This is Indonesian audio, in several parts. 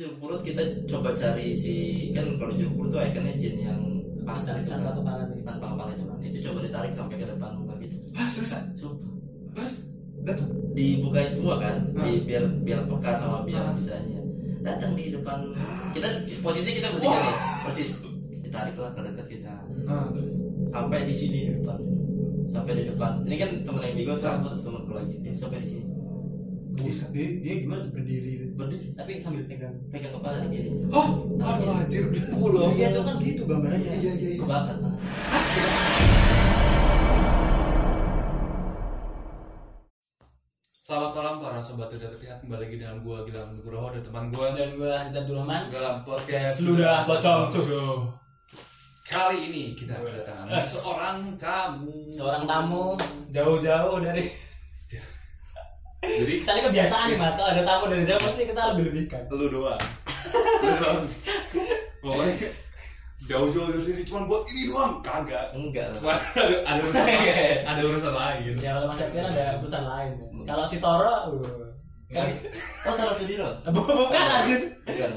jeruk purut kita coba cari si kan kalau jeruk purut tuh ikonnya jin yang pasta itu tanpa kan. kepala nih tanpa kepala itu kan. Itu coba ditarik sampai ke depan muka gitu ah seriusan Sumpah. terus? Datang dibukain semua kan? Ah. di, biar biar peka sama biar Ah. bisanya. Datang di depan kita posisi kita bertiga nih persis. Ditarik lah ke dekat kita. Ah terus? Sampai di sini di depan. Sampai di depan. Ini kan temen yang bigo Ah. terus temenku lagi sampai di sini Buset, dia, dia gimana tuh berdiri berdiri tapi sambil pegang pegang kepala di kiri. Oh aduh anjir. Oh iya itu kan gitu gambarannya. Iya iya iya. Kebakar tangan Selamat malam para sobat tidak terlihat kembali lagi dengan gua Gilang Nugroho dan teman gua. Dan gue Hadid Abdul Rahman dalam podcast Ludah Pocong Show. Kali ini kita kedatangan seorang tamu. seorang tamu. Jauh-jauh dari Jadi kita ini kebiasaan nih mas kalau ada tamu dari jauh pasti kita lebih lebihkan lu doang. Lu doang. Pokoknya jauh-jauh dari sini cuma buat ini doang. Kagak. enggak Cuma ada, ada urusan lain. Ada urusan lain. ya kalau mas Septian ada perusahaan lain ya. kalau si Toro uh, kan oh taruh sudiro bukan anjir bukan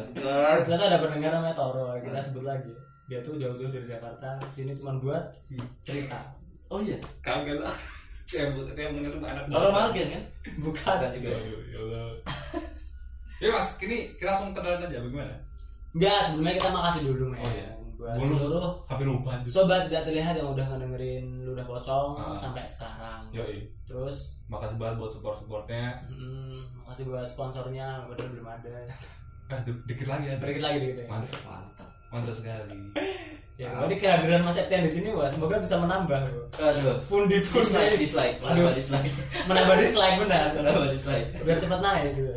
ternyata ada pendengar namanya Toro kita sebut lagi dia tuh jauh-jauh dari Jakarta sini cuma buat cerita oh iya Kagak lah. Yang yang mengenai anak taruh margen kan bukan juga Ya Allah. Ya mas, ini kita langsung kenalan aja bagaimana? enggak sebelumnya kita makasih dulu men Oh, iya. buat lupa. seluruh Hampir lupa. sobat tidak terlihat yang udah ngedengerin ludah pocong Ah. sampai sekarang Yoi. terus Makasih banget buat support-supportnya. mm, makasih buat sponsornya padahal belum ada Eh, di- dikit lagi ya. dikit lagi dikit lagi Mantap, mantap mantap sekali. ya jadi kehadiran Mas Septian di sini wah semoga bisa menambah Bro. aduh pundi dislike pundi dislike Aduh. menambah dislike menambah dislike benar menambah dislike biar cepat naik gitu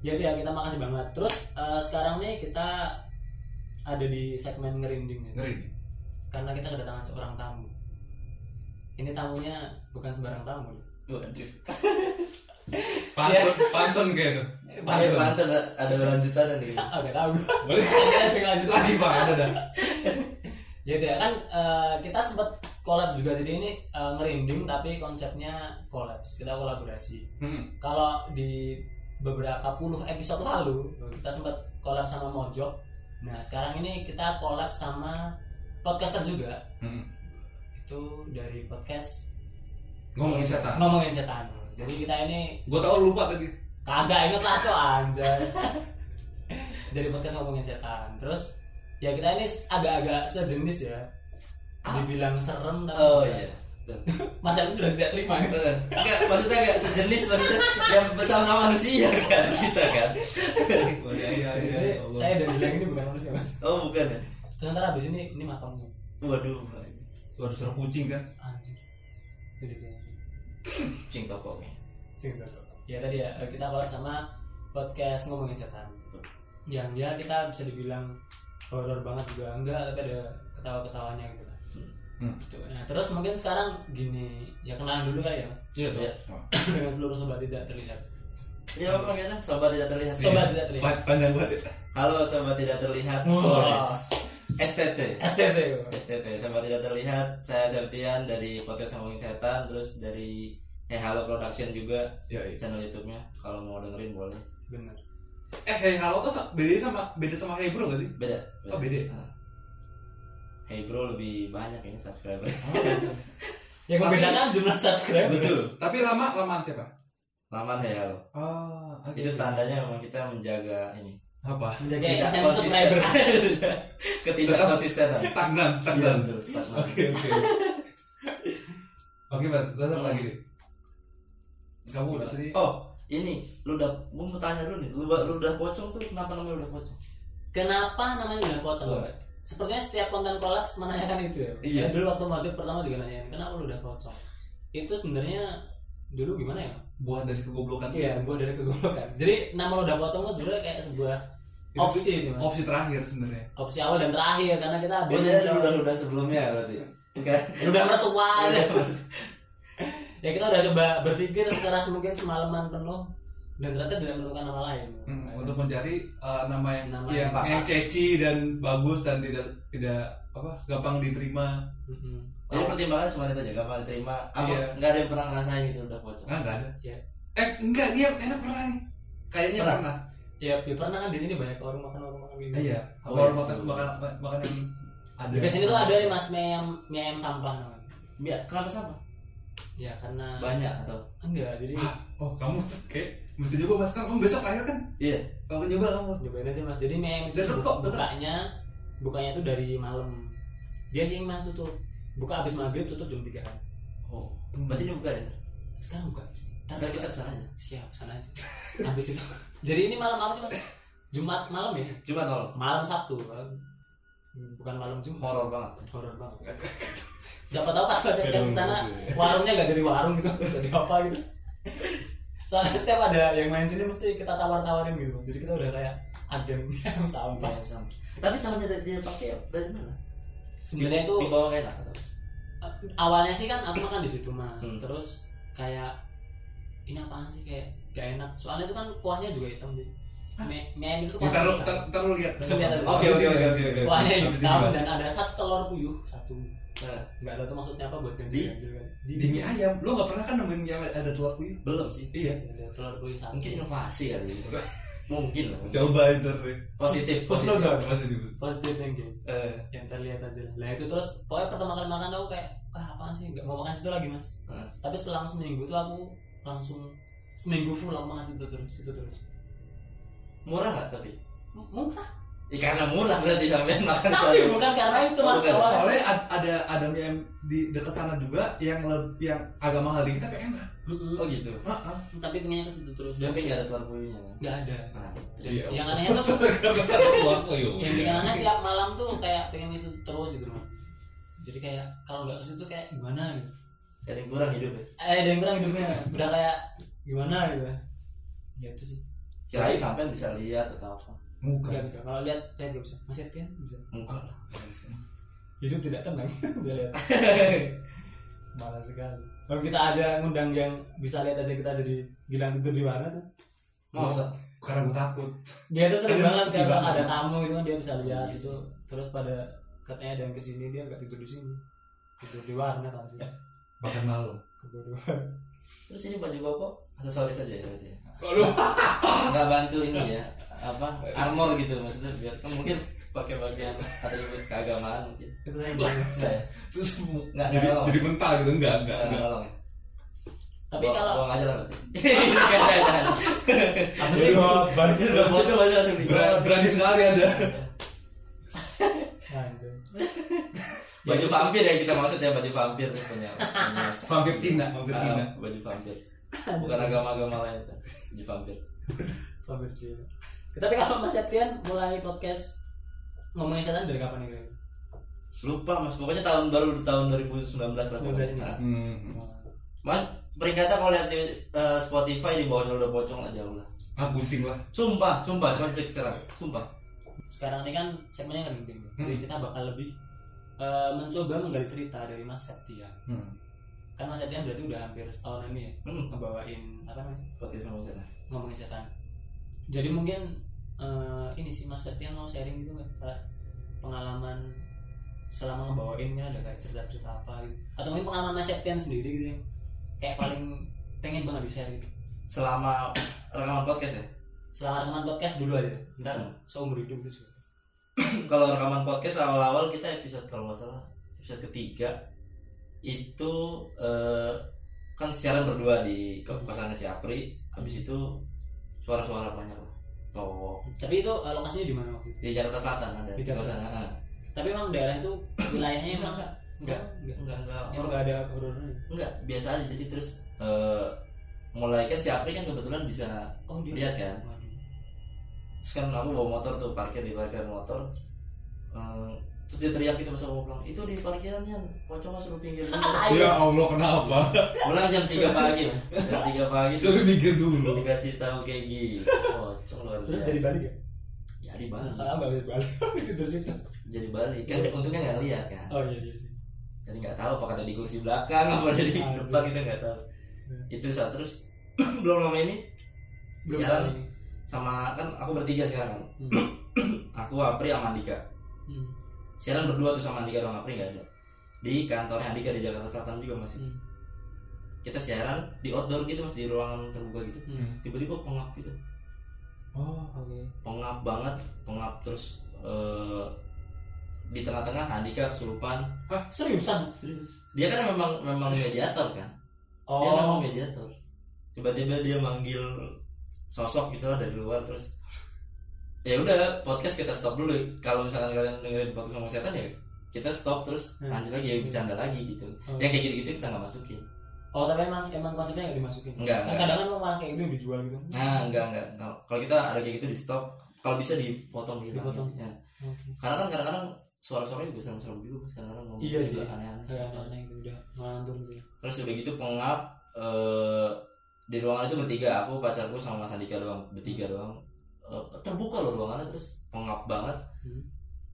jadi ya kita makasih banget terus eh, sekarang nih kita ada di segmen ngerinding ya. Ngeri. karena kita kedatangan seorang tamu ini tamunya bukan sembarang tamu waduh Pantun, pantun kayak itu. Pakai pantun ada lanjutan nih. Gak tahu. Boleh. Saya kira saya lanjut lagi pak. Ada dah. Jadi ya kan eh, kita sempat collab juga. Jadi ini eh, ngerinding tapi konsepnya collab. Kita kolaborasi. Hmm. kalau di beberapa puluh episode lalu kita sempat collab sama Mojok. Nah sekarang ini kita collab sama podcaster juga. Hmm. itu dari podcast Ngomongin setan. ngomongin setan. Jadi kita ini Gue tau lupa tadi. Kagak inget lah cok anjay dari podcast ngomongin setan terus ya kita ini agak-agak sejenis ya dibilang serem tapi oh juga- iya Mas Elvin sudah tidak terima gitu. enggak maksudnya enggak sejenis maksudnya yang bersama manusia kan kita kan Iya Jadi, saya dari bilang ini bukan manusia mas. oh bukan ya Terus ntar abis ini ini matangnya. waduh Waduh suara kucing kan? Anjing. Jadi kayak gitu. cing tokonya Cinta kok. Ya tadi ya kita collab sama podcast ngomongin setan. Yang ya kita bisa dibilang horor banget juga enggak tapi ada ketawa-ketawanya gitu lah. Hmm. Gitu. Nah, terus mungkin sekarang gini ya kenalan dulu kali ya mas Iya Iya. dengan seluruh sobat tidak terlihat. Iya apa kayaknya sobat tidak terlihat Sobat tidak terlihat. Pa- Panjang banget ya. halo sobat tidak terlihat. STT STT. STT sobat tidak terlihat saya Septian dari podcast ngomongin setan terus dari eh halo production juga Iya, iya. channel YouTube-nya kalau mau dengerin boleh Bener. Eh, hey, halo tuh beda sama beda sama Hey Bro gak sih? beda, Oh, beda. Ah. Hey bro lebih banyak ini subscriber Yang Tapi- membedakan jumlah subscriber. betul Tapi lama lamaan siapa? laman hey halo Oh, oke. itu tandanya memang kita menjaga ini apa? Menjaga konsisten. subscriber. ketidak konsistenan Stagnan, Iya, stagnan. stagnan. Oke, oke. Oke, Mas, terus apa lagi nih? Kamu udah sendiri? oh ini lu udah gua mau tanya dulu nih lu, lu udah pocong tuh kenapa namanya udah pocong Kenapa namanya udah pocong? Oh. Mas? Sepertinya setiap konten kolaps menanyakan itu ya. Iya. Saya dulu waktu masuk pertama juga nanyain, kenapa lu udah pocong? Itu sebenarnya dulu gimana ya? Buah dari kegoblokan. Iya, buat dari kegoblokan. Jadi nama lu udah pocong tuh sebenarnya kayak sebuah Itu opsi sih, Mas. Opsi terakhir sebenarnya. Opsi awal dan terakhir karena kita oh coy. udah udah sebelumnya berarti kan udah mertua. Ya kita udah coba berpikir sekeras mungkin semalaman penuh dan ternyata tidak menemukan nama lain Hmm, untuk mencari uh, nama yang Nama yang, yang yang catchy dan bagus dan tidak tidak apa gampang diterima. Mm-mm. jadi pertimbangannya cuma itu aja gampang diterima apa Iya. nggak ada yang pernah ngerasain gitu udah pocong Ah, enggak ada. Iya. Eh, enggak, dia enak pernah nih. Kayaknya Pernah. pernah. ya, ya pernah kan di sini banyak warung makan warung makan gitu. iya Oh, warung iya. makan makan makan yang ada Di sini tuh ada nih mas mie ayam mie ayam sampah namanya. Ya, kenapa sama? Ya karena Banyak atau? enggak jadi Ah, oh kamu kayak mesti coba mas kan kamu besok akhir kan Iya. kamu coba kamu nyobain aja mas. Jadi ayam itu Deket kok, bukanya bukanya tuh dari malam. Dia sih mah tutup. Buka abis maghrib tutup jam 3 kan. Oh, berarti ini bukan ya? Sekarang buka. Ntar kita ke sana aja. siap sana aja. Habis itu. Jadi ini malam apa sih mas? Jumat malam ya? Cuma tolong. Malam Sabtu. kan? Bukan malam Jumat. Horor banget. Horor banget. Siapa tahu pas Septian ke sana warungnya nggak jadi warung gitu, jadi apa gitu. Soalnya setiap ada yang main sini mesti kita tawar-tawarin gitu. Jadi kita udah kayak agen yang sampah. Iya, sama. Tapi tahunya dari dia pakai dari mana? Sebenarnya itu di bawah enak atau? awalnya sih kan aku makan di situ mas. Hmm. Terus kayak ini apaan sih kayak gak enak. Soalnya itu kan kuahnya juga hitam jadi. Mie, mie ayam itu kuahnya hitam. ntar lu lihat oke oke oke oke oke Kuahnya hitam dan ada satu telur puyuh satu. Nah, Nggak tahu tuh maksudnya apa buat ganjil-ganjil kan. di mie ayam lu nggak pernah kan nemuin ayam ada telur puyuh belum sih. iya Ada telur puyuh satu. Mungkin inovasi kali. Mungkin lah. coba ntar deh Positif, positif positif. positif positive thinking. Eh, yang terlihat aja lah. Nah itu terus pokoknya pertama kali makan aku kayak ah apaan sih nggak mau makan situ lagi mas. Hmm. Tapi selang seminggu tuh aku langsung seminggu full aku makan situ terus situ terus. murah nggak tapi? Murah. Ya, karena murah berarti sampean makan Tapi selalu. bukan karena itu mas. Bukan. awalnya. soalnya ad- ada ada mie ayam di dekat sana juga yang leb- yang agak mahal dikit tapi enak. Oh gitu. Heeh. Tapi pengennya ke situ terus. Dan Tapi nggak ada telur puyuhnya kan? nggak ada. Nah, Iya. yang anehnya tuh telur puyuh yang bikin aneh tiap malam tuh kayak pengen ke situ terus gitu mas. Jadi kayak kalau nggak ke situ kayak gimana gitu. ada yang kurang hidup ya. Eh ada yang kurang hidupnya. Udah kayak gimana gitu. Ya itu sih. Kirain sampean bisa lihat atau apa? Muka Nggak bisa. Kalau lihat lihat nggak bisa. Masih Tian bisa. Enggak lah. hidup tidak tenang dia lihat malas sekali kalau kita aja ngundang yang bisa lihat aja kita jadi bilang tidur di mana tuh Masa? karena gue takut dia tuh sering banget kalau banget. ada tamu gitu kan dia bisa lihat Iya gitu terus pada katanya ada yang ke sini dia nggak tidur di sini tidur di warnet aja bahkan malu kebodohan Terus ini baju koko aksesoris aja ya berarti ya? Nggak bantu ini ya apa armor gitu maksudnya biar kan mungkin pakai bagian atribut keagamaan mungkin itu saya bilang Enggak ya? terus Nggak jadi, nolong. jadi mental gitu enggak enggak Nggak enggak nolong ya? tapi Buang- kalau buang aja lah berarti. Jangan, jangan. apa sih balik Udah bocor aja langsung di Ber- berani sekali ada Baju vampir ya kita maksud ya baju vampir punya. vampir Cina vampir Ah, Cina baju vampir. Bukan agama-agama lain. Baju vampir. Vampir sih tapi kalau Mas Septian mulai podcast ngomongin setan dari kapan nih? Lupa Mas, pokoknya tahun baru tahun 2019 lah. 19 ini. Nah, hmm. Man, peringkatnya kalau lihat di eh, Spotify di bawahnya udah bocong lah jauh lah. ah kucing lah Sumpah, sumpah, coba cek sekarang. Sumpah. sekarang ini kan segmennya kan penting jadi Hmm. kita bakal lebih eh, mencoba menggali cerita dari Mas Septian hmm. kan Mas Septian berarti udah hampir setahun ini ya Hmm, ngebawain apa namanya podcast sama sana. ngomongin setan jadi mungkin eh, ini sih Mas Septian mau sharing gitu nggak? Pengalaman selama ngebawainnya ada kayak cerita-cerita apa gitu. Atau mungkin pengalaman Mas Septian sendiri gitu yang kayak paling pengen banget di share gitu. Selama rekaman podcast ya. selama rekaman podcast dulu aja. Ntar Hmm. seumur hidup itu juga kalau rekaman podcast awal-awal kita episode kalau nggak salah episode ketiga itu eh, kan siaran berdua di ke- kosannya si Apri. Habis itu suara-suara banyak Towo tapi itu eh, lokasinya di mana waktu itu? Di Jakarta Selatan ada Di Jakarta kosannya ah. tapi emang daerah itu wilayahnya emang enggak enggak? enggak. Enggak. Enggak emang enggak ada horornya enggak biasa aja. Jadi terus eh, mulai kan si Apri kan kebetulan bisa oh dia lihat kan? Terus kan aku bawa motor tuh parkir di parkiran motor. Eh, terus dia teriak gitu pas aku pulang itu di parkirannya pocong suruh pinggir dulu. Ya Allah kenapa? Pulang jam 3 pagi mas. Jam 3 pagi. Suruh mikir dulu. Dikasih tahu kayak gitu pocong luar terus biasa. jadi balik ya? Ya di Bali. Kalau nggak bisa balik. Itu terus itu. Jadi Bali kan untungnya nggak lihat kan? Oh iya iya sih. Jadi nggak tahu apakah ada di kursi belakang apa ada di Ah, depan kita nggak tahu. Hmm. itu saat terus belum lama ini belum balik. sama kan aku bertiga sekarang. Kan Hmm. aku Apri sama Andika. Hmm. Siaran berdua tuh sama Andika dong Apri nggak ada. Di kantornya Andika di Jakarta Selatan juga masih. Hmm. kita siaran di outdoor gitu mas di ruangan terbuka gitu. Hmm. tiba-tiba pengap gitu. Oh oke. Pengap banget pengap terus eh, di tengah-tengah Andika kesurupan. Seriusan? Serius. Dia kan memang memang mediator kan? Dia oh. memang mediator. Tiba-tiba dia manggil sosok gitu lah dari luar terus ya udah podcast kita stop dulu kalau misalkan kalian dengerin podcast ngomong setan ya kita stop terus Hmm. lanjut lagi ya bercanda lagi gitu Oh. yang kayak gitu-gitu kita nggak masukin oh tapi emang emang konsepnya nggak dimasukin Enggak, kan enggak. kadang kan malah kayak gitu dijual gitu nah enggak enggak Kalau- kalau kita ada kayak gitu di stop kalau bisa dipotong gitu Dipotong. ya. Oke. karena kan kadang-kadang suara-suara juga serem-serem juga kadang-kadang ngomong Iya sih. aneh-aneh kayak aneh-aneh gitu udah ngelantur sih terus udah gitu pengap eh, di ruangan itu bertiga aku pacarku sama Mas Andika doang bertiga doang Eh, terbuka loh ruangannya terus pengap banget. Hmm.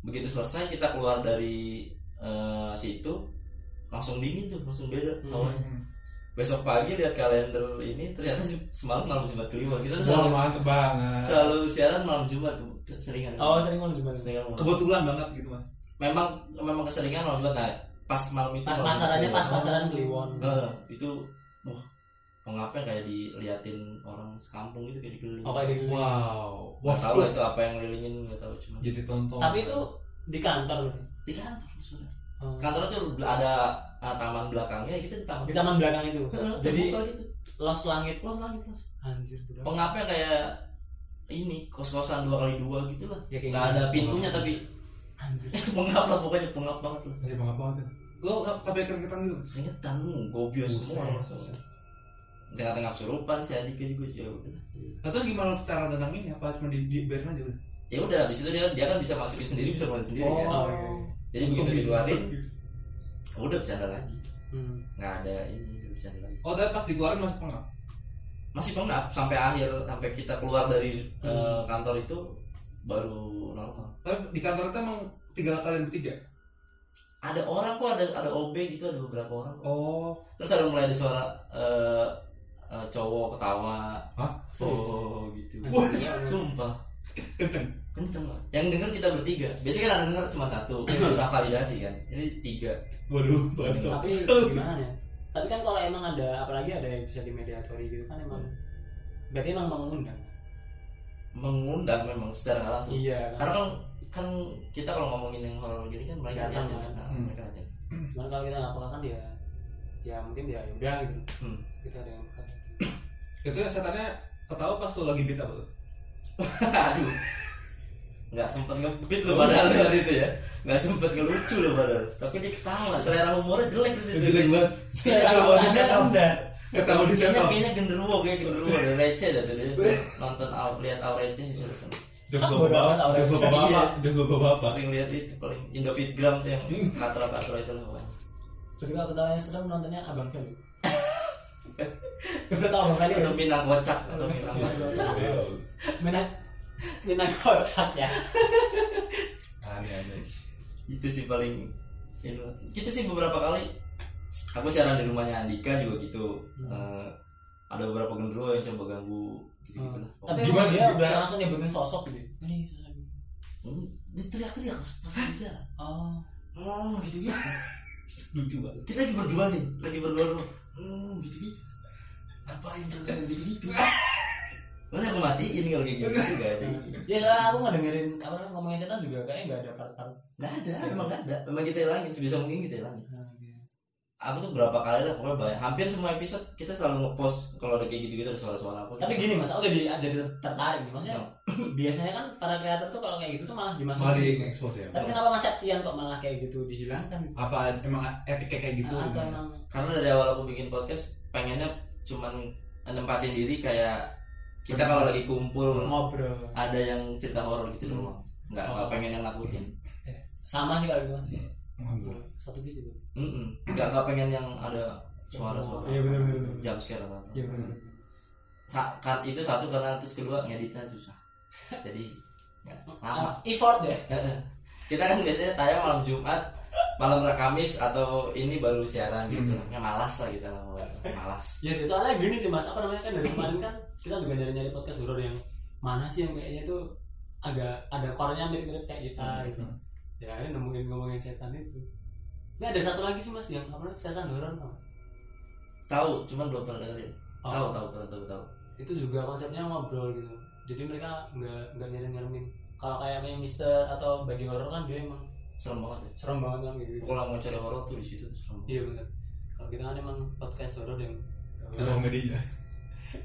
begitu selesai kita keluar dari eh, situ langsung dingin tuh langsung beda Hmm. besok pagi lihat kalender ini ternyata semalam malam Jumat Kliwon. Kita selalu mantep banget. selalu siaran malam Jumat seringan. Oh sering mau jual seringan malam. kebetulan banget gitu mas. Memang memang keseringan malam Jumat. Nah pas malam itu pas malam pasarannya Jumat. pas pasaran Kliwon. Eh, itu wah pengapnya kayak diliatin orang sekampung gitu kayak dikelilingi. oh kayak di wow Nggak tahu lah itu apa yang ngelilingin nggak tahu cuma jadi tonton tapi itu di kantor di kantor sudah. Oh. Kantor tuh ada uh, taman belakangnya kita di taman. di taman belakang itu jadi gitu. los langit Los langit los. anjir bro. Pengapnya kayak ini kos-kosan dua kali dua gitu lah. ya kayak Nggak gitu. ada pintunya tapi anjir pengap lah pokoknya pengap banget lah. jadi banget banget ya. lo sampai keringetan gitu? Keringetan gobios semua. Tengah-tengah kesurupan si Andika juga ya udah. Nah, terus gimana tuh cara nenanginnya apa cuma di dibiarin aja udah Ya udah habis itu dia dia kan bisa masukin sendiri bisa keluarin sendiri kan. Oh, iya. Jadi begitu dikeluarin udah bercanda lagi. Hmm. nggak ada ini udah bercanda lagi oh tapi pas dikeluarin masih pengap masih pengap sampai akhir sampai kita keluar dari Hmm. eh, kantor itu baru normal tapi di kantor itu emang tiga kalian bertiga ada orang kok ada ada OB gitu ada beberapa orang oh terus ada mulai ada suara eh, eh, cowok ketawa. Hah? oh gitu. Wah. sumpah. Kenceng. Kenceng lah. Yang denger kita bertiga. Biasanya kan ada denger cuma satu. Terus validasi kan? Ini tiga. Waduh tapi gimana ya? Tapi kan kalau emang ada apalagi ada yang bisa dimediatori gitu kan emang berarti emang mengundang. Mengundang memang secara langsung. Iya. Karena kan kan kita kalau ngomongin yang horor gini kan mereka lihat kan. kan. Nah, Hmm. mereka lihat cuman kalau kita nggak peka kan ya ya mungkin ya udah gitu. Hmm. kita ada yang itu ya setannya ketawa pas lo lagi beat apa tuh? Aduh. Nggak sempet ngebit lo padahal waktu itu ya. Nggak sempet ngelucu lo padahal. Tapi dia ketawa. Selera humornya jelek tuh jelek banget. Selera Ketawa di humornya setup. ketawa di kayaknya setup kayaknya genderuwo kayak genderuwo. Ada receh dah dia. Nonton lihat au receh. Gitu Jos bapak. Jos bapak Jos bapak bapak sering lihat itu paling Indofitgram tuh yang katra katra itu pokoknya. jadi kalau ketawanya serem nontonnya abang Feli abang Feli atau minang kocak atau minang minang minang kocak ya? Aneh aneh. Itu sih paling ini lah. kita sih beberapa kali. Aku siaran di rumahnya Andika juga gitu. Hmm. Eh, ada beberapa genderuwo yang coba ganggu gitu gitu lah. Tapi Gimana? emang dia Udah- langsung nyebutin sosok gitu. Ini Hmm, dia teriak-teriak pas pas siaran oh. Oh gitu gitu lucu banget. Kita lagi berdua nih lagi berdua loh oh gitu gitu ngapain kalian gitu gitu? Mana aku matiin kalau kayak gitu gak ada ya soalnya aku nggak dengerin apa namanya, ngomongin setan juga kayaknya nggak ada part-part. Gak ada, memang gak ada. Memang kita hilangin, sebisa mungkin kita hilangin. Nah, gitu. Aku tuh berapa kali lah, pokoknya banyak. Hampir semua episode kita selalu ngepost Kalau ada kayak gitu-gitu ada suara-suara apa tapi gini mas aku jadi jadi tertarik nih. Maksudnya biasanya kan para kreator tuh kalau kayak gitu tuh malah dimasukin. Malah di expose ya? Tapi kenapa mas Septian kok malah kayak gitu dihilangkan? Gitu? apa emang etika kayak gitu? Atau emang Karena dari awal aku bikin podcast Pengennya cuman nempatin diri kayak Kita kalau lagi kumpul ngobrol. Ada yang cerita horor gitu Hmm. doang Nggak, Oh. nggak pengen yang nakutin sama sih kalau gitu. Alhamdulillah. satu visi. Nggak, nggak pengen yang ada suara-suara. Iya, scare atau apa. Iya benar Sa- kan itu satu karena terus kedua ngeditnya susah. Jadi nggak lama. Effort ya kita kan biasanya tayang malam Jumat malam Kamis atau ini baru siaran gitu. Hmm. malas lah kita lah pokoknya. malas. Ya sih soalnya gini sih mas. Apa namanya? Kan dari kemarin kan kita juga nyari nyari podcast horor yang mana sih yang kayaknya tuh agak ada core-nya mirip-mirip kayak kita Hmm. gitu. Ya akhirnya nemuin ngomongin setan itu. Ini ada satu lagi sih mas yang apa namanya? Setan horor tau tahu cuman belum pernah dengerin. Oh. tahu tahu tahu tahu tahu. Itu juga konsepnya ngobrol gitu. Jadi mereka nggak nggak nyerim nyeremin kalau kayak kayak Mister atau bagi horror kan dia emang serem banget ya. Serem banget kan gitu. Kalau mau cari horor tuh di situ tuh serem. Iya benar kalau kita kan emang podcast horror yang komedinya.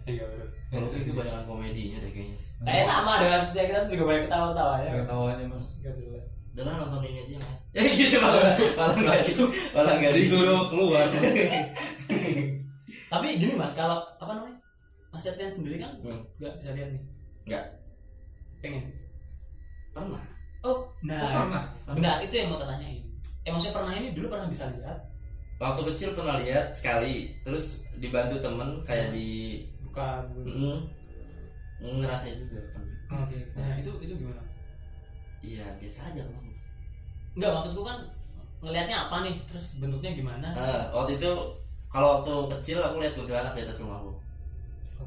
Enggak horor. Kalau itu banyak komedinya deh kayaknya. Kayak sama dengan setiap kita tuh juga banyak ketawa-tawa ya. Ketawanya mas. Nggak jelas. Udah lah nonton ini aja mas. Ya gitu malah malah nggak sih malah nggak disuruh keluar. Tapi gini mas kalau apa namanya? Mas Septian sendiri kan Hmm. nggak bisa lihat nih? Nggak. pengen? Pernah oh nah pernah benar itu yang mau tanyain eh maksudnya pernah ini dulu pernah bisa lihat? Waktu kecil pernah lihat sekali. Terus dibantu temen kayak di bukan mm, ngerasain juga oke nah itu itu gimana? Iya biasa aja kan Enggak maksudku kan ngelihatnya apa nih? Terus bentuknya gimana? Nah, waktu itu kalau waktu kecil aku lihat kuntilanak di atas rumahku.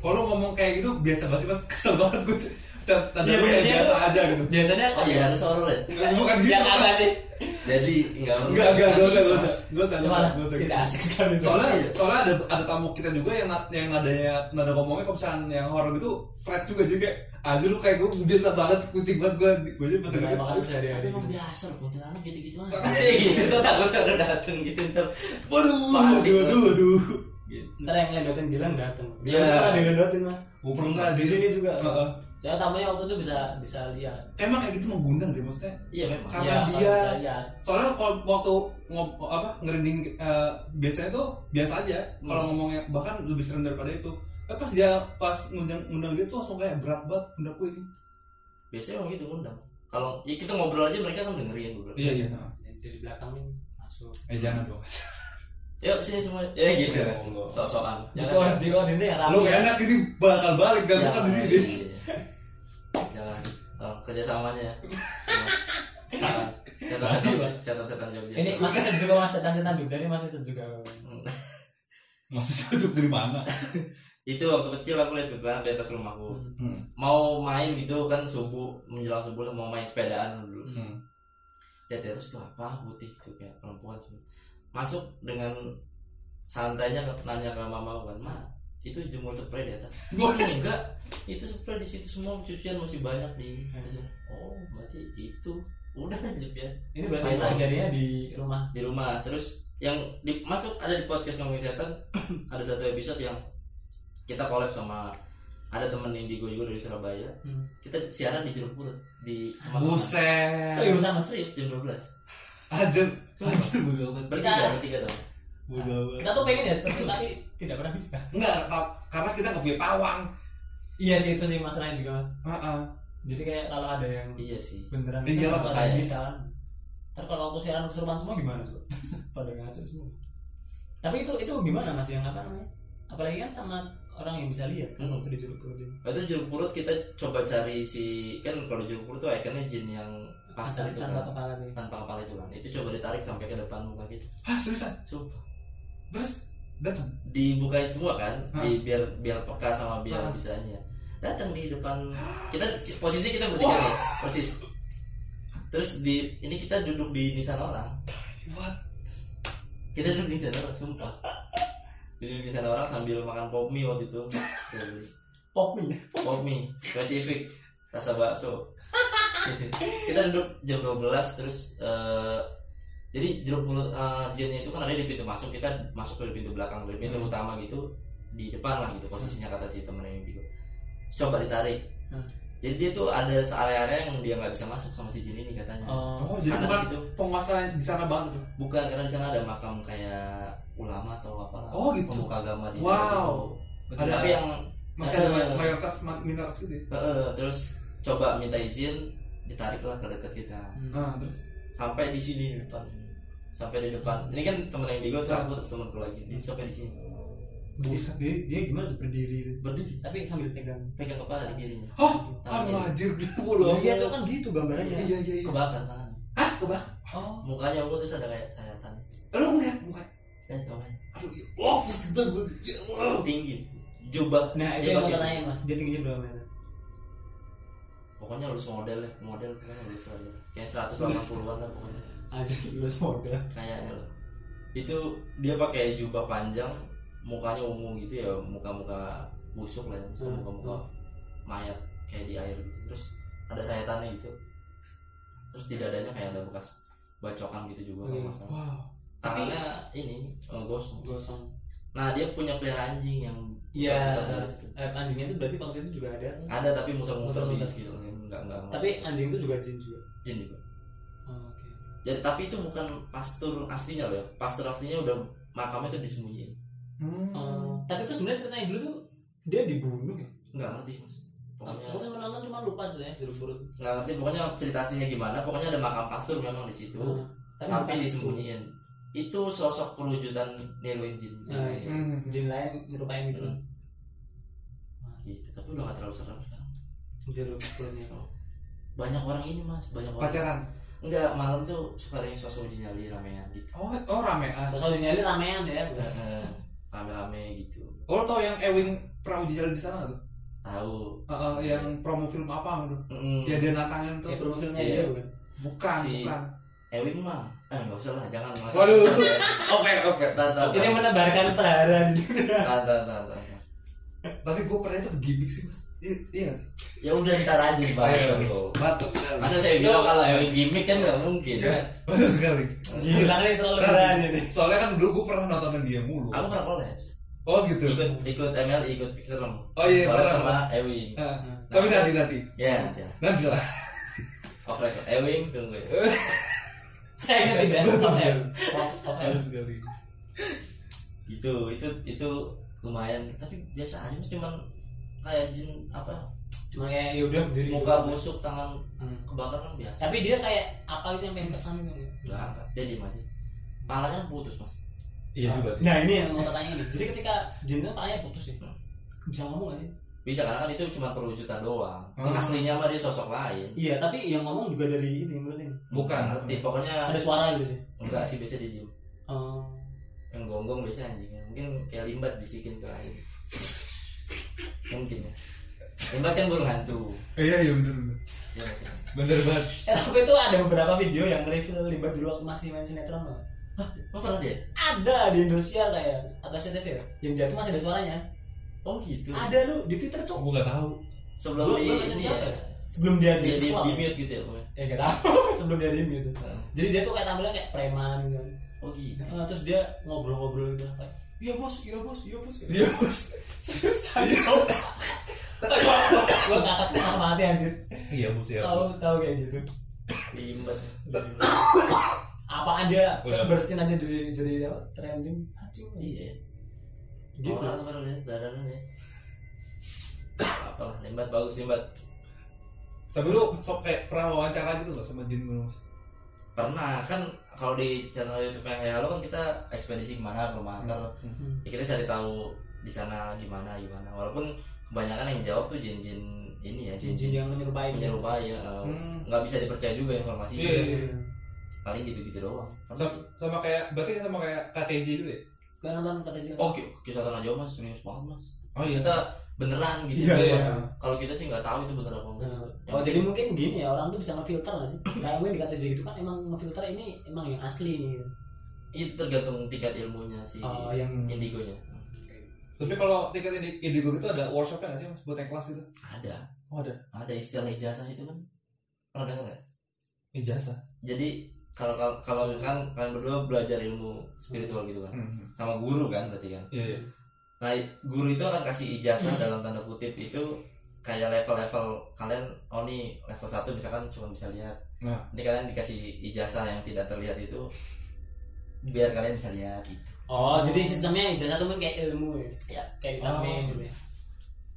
Kalau ngomong kayak gitu biasa banget mas. Kesel banget gue tanda Iya, gue kayak biasanya biasa tuh- aja gitu. biasanya oh iya. harus horor ya Nggak, bukan gitu. ya kagak sih? Jadi enggak enggak enggak gue usah gue usah. Gue usah gimana? gue usah. Tidak asik sekali. Soalnya soalnya ada ada tamu kita juga yang yang nadanya nada ngomongnya kalau misalnya yang horor gitu Fred juga juga aduh lu kayak gue biasa banget kucing banget gue gue aja pada Kayak makan tapi sehari-hari emang biasa loh kuntilanak gitu-gitu aja Iya, gitu. Takut udah dateng gitu ntar waduh Panik, waduh waduh waduh. Ntar yang ngelendotin bilang dateng. Iya. Pernah dilendotin mas? Gue pernah di sini juga Saya tamunya waktu itu bisa bisa lihat. Emang kayak gitu menggundang deh maksudnya. Iya memang. Karena Iya, kalau dia- bisa lihat. soalnya kalau waktu ngop apa ngerinding eh, biasanya tuh biasa aja. Kalau Hmm. ngomongnya bahkan lebih serem daripada itu. Tapi pas dia pas ngundang ngundang dia tuh langsung kayak berat banget ngundang gue ini. Biasanya emang gitu ngundang. Kalau ya kita ngobrol aja mereka kan dengerin bro. Iya iya. Dari belakang nih masuk. Eh jangan dong. Yuk sini semua. Ya gitu. Ya, kan Allah. sok-sokan di koordinir yang rapi lu ya. enak ini bakal balik gak bukan diri deh iya. Jangan oh, kerjasamanya. Setan setan setan Jogja ini masih sejuga mas setan-setan Jogja ini masih sejuga masih sejuk dari mana? Itu waktu kecil aku lihat kuntilanak di atas rumahku. Hmm. mau main gitu kan subuh menjelang subuh mau main sepedaan dulu. Hmm. lihat di atas itu apa putih gitu kayak perempuan. Masuk dengan santainya nanya ke mama kan ma itu jemur spray di atas. Oh, enggak. Itu spray di situ semua cucian masih banyak di oh berarti itu. Udah aja biasa. Ini berarti kejadiannya di rumah. Di rumah. Terus yang di, masuk ada di podcast ngomongin setan. Ada satu episode yang kita collab sama ada temen Indigo juga dari Surabaya. Hmm. kita siaran di jeruk purut di buset. seriusan mas serius jam 12 aja bodoh banget bertiga bertiga dong banget kita tuh pengen ya seperti itu tapi tidak pernah bisa. Enggak karena kita nggak punya pawang. Iya sih itu sih masalahnya juga mas. Heeh. jadi kayak kalau ada yang iya sih. beneran Iya, kita makanya. bisa. Ntar kalau waktu siaran kesurupan semua gimana tuh pada ngaco semua. Tapi itu itu gimana mas? Yang apa namanya? Apalagi kan sama orang yang bisa lihat kan Hmm. waktu di jeruk purutin itu jeruk purut kita coba cari si kan kalau jeruk purut tuh ikonnya jin yang pastel itu tanpa kan. kepala nih tanpa kepala itu kan. Itu coba ditarik sampai ke depan muka kita. Ah seriusan? Sumpah terus datang. Dibukain semua kan? Hah? di biar biar peka sama biar Hah? bisanya. Datang di depan kita posisi kita bertiga nih persis. Terus di ini kita duduk di nisan orang. What? Kita duduk di nisan orang sumpah. Duduk di nisan orang sambil makan pop mie waktu itu. Pop mie? Pop mie spesifik. Rasa bakso. Kita duduk jam 12 terus eh, jadi jeruk mulut eh, jinnya itu kan ada di pintu masuk kita masuk ke pintu belakang dari pintu Hmm. utama gitu di depan lah gitu posisinya kata si temen yang gitu coba ditarik Hmm. jadi dia tuh ada area-area yang dia nggak bisa masuk sama si jin ini katanya oh oh jadi situ penguasa di sana banget tuh bukan karena di sana ada makam kayak ulama atau apa Oh, gitu. pemuka agama di Wow. daerah situ. Ada- tapi yang masih ada may- mayoritas ma- minoritas gitu eh, terus coba minta izin ditariklah ke dekat kita nah terus sampai di sini depan sampai di depan. Ini kan temen yang digo terus aku terus temenku lagi. Di- sampai di sini. Buset, dia, dia gimana tuh? Berdiri. Berdiri. Tapi sambil pegang pegang kepala di kirinya. Oh kiri. anjir gitu. Bodoh iya itu kan gitu gambarannya. Iya. Iya iya kebakar tangan. Ah kebak oh. Mukanya ungu terus ada kayak sayatan. Lu ngeliat muka? Dan kepalanya aduh iya. oh pusing banget gue ya Allah tinggi. Jubah. Nah itu Dia yang mau pakai- tanya mas. Dia tingginya berapa meter? Pokoknya lulus model ya model. Kan lulus model. Kayak 180-an lah pokoknya aja lulus modal kayaknya loh itu dia pakai jubah panjang mukanya ungu gitu ya muka-muka busuk lah ya muka-muka mayat kayak di air gitu. Terus ada sayatannya gitu. Terus di dadanya kayak ada bekas bacokan gitu juga kalau Oke. nggak salah. wow. Tangannya ini eh, gosong. Gosong. Nah dia punya pelihara anjing yang Iya. eh, anjingnya itu berarti waktu itu juga ada. Ada tapi muter-muter di sekitar enggak enggak tapi anjing itu juga jin juga. Jin juga jadi tapi itu bukan pastur aslinya loh ya pastur aslinya udah makamnya tuh disembunyiin. Hmm. Oh, tapi itu sebenarnya ceritanya dulu tuh dia dibunuh ya? Nggak ngerti mas. Pokoknya aku tuh menonton cuma lupa sebenarnya jeruk purut nggak ngerti pokoknya cerita aslinya gimana. Pokoknya ada makam pastur memang di situ Hmm. tapi, tapi disembunyiin. Itu sosok perwujudan Nirwin Jin. Ah, iya. Hmm. itu. jin lain nyerupain gitu. Hmm. gitu. Tapi udah gak terlalu serem sekarang. Jeruk purutnya banyak orang ini mas. Banyak orang. Pacaran enggak malam tuh suka ada yang sosok uji nyali ramean gitu. Oh oh ramean? Sosok di sini ramean ya bukan? Eh, rame-rame gitu. Oh lo tau yang Ewing pernah uji jalan di sana tuh? Tahu. Heeh, yang promo film apa gitu Mm, ya dia natangin tuh. Ya promo filmnya Iya. dia bukan? Bukan Si- bukan. Ewing mah. Eh nggak usah lah jangan mas waduh. Oke oke. Tahan, ini menebarkan prahara di dunia tapi gue pernah itu gimmick sih mas iya. Iya ya udah ntar aja dibahas Ayo. dulu mantap sekali. Masa saya bilang kalau Ewing gimmick kan nggak mungkin Iya, betul sekali. Gila nih terlalu berani nih. Soalnya kan dulu gue pernah nontonin dia mulu. Aku pernah collabs oh gitu? Ikut ikut ML ikut Pixelem oh iya pernah. sama Ewing. Nah, tapi nanti nanti. Ya nanti lah. nanti lah. Off record. Ewing tunggu ya. Saya ingat tidak Betul off sekali. Off-. Betul sekali. Itu itu itu lumayan. Tapi biasa aja cuman kayak jin apa? Cuma kayak ya udah muka gitu. busuk tangan Hmm. kebakar kan biasa. Tapi dia kayak apa gitu yang pengen pesan gitu enggak enggak dia diem aja. Palanya putus mas. Iya juga sih. Nah ini yang mau tanya ini jadi ketika jinnya palanya putus ya bisa ngomong aja bisa karena kan itu cuma perwujudan doang. Hmm. aslinya mah dia sosok lain. Iya tapi yang ngomong juga dari ini menurut ini. Bukan. ngerti. Pokoknya ada suara gitu sih? Enggak sih biasa dia diem. Oh. yang gonggong biasa anjingnya mungkin kayak limbat bisikin ke lain mungkin ya limbat kan burung hantu iya iya bener bener ya bener banget Eh, tapi itu ada beberapa video yang review libat dulu masih main sinetron loh. oh pernah dia Ada di Indonesia kayak atau SCTV ya? Yang dia tuh masih ada suaranya. oh gitu Ada lu di Twitter cok. gue nggak tahu sebelum Gua- di siapa ya ya? Sebelum dia dia di di, mute gitu ya pokoknya Ya gak tahu. Sebelum dia di gitu. Jadi dia tuh kayak tampilnya kayak preman gitu. oh gitu Nah, terus dia ngobrol-ngobrol gitu kayak iya bos, iya bos, iya bos. iya bos Seriusan cok. Gue ngakak sama mati anjir. iya bos ya Tahu tahu kayak gitu. limbat Apaan dia Udah. bersin aja dari jadi apa? Trending. Anjing. iya Gitu. orang kemarin lihat dadaran ya apalah limbat bagus limbat tapi lu sok kayak pernah wawancara gitu loh sama Jin mas pernah kan kalau di channel YouTube yang kayak lo kan kita ekspedisi ke mana ke Mantar Hmm. ya kita cari tahu di sana gimana gimana. Walaupun kebanyakan yang jawab tuh jin-jin ini ya Jin-jin yang menyerupai menyerupai ya eh, Hmm. nggak bisa dipercaya juga informasinya Iya, iya, iya. paling gitu-gitu doang. Sama, sama kayak berarti sama kayak KTJ gitu ya? Gak nonton Jin. oh ki- kisah tanah jauh mas. Serius banget mas. Oh kita beneran gitu. Iya, iya. kalau kita sih nggak tahu itu bener apa enggak. Yang oh jadi mungkin gini ya orang tuh bisa ngefilter gak sih? Kayak mungkin di KTJ gitu kan emang ngefilter ini emang yang asli nih. gitu. itu tergantung tingkat ilmunya si Oh yang indigonya. Tapi kalau indi- indigo gitu ada workshopnya nggak sih mas? Buat yang kelas gitu? Ada. Oh ada? Ada istilah ijazah itu kan pernah dengar nggak? Ijazah? Jadi kalau kalau kalau misalkan kalian berdua belajar ilmu spiritual gitu kan. Hmm. sama guru kan berarti kan? Iya iya nah guru itu akan kasih ijazah dalam tanda kutip itu kayak level-level kalian oh nih level 1 misalkan cuma bisa lihat Nah. nanti kalian dikasih ijazah yang tidak terlihat itu biar kalian bisa lihat gitu Oh, jadi sistemnya ijazah tuh kan kayak ilmu ya. Ya. Kayak Oh. vitamin gitu ya.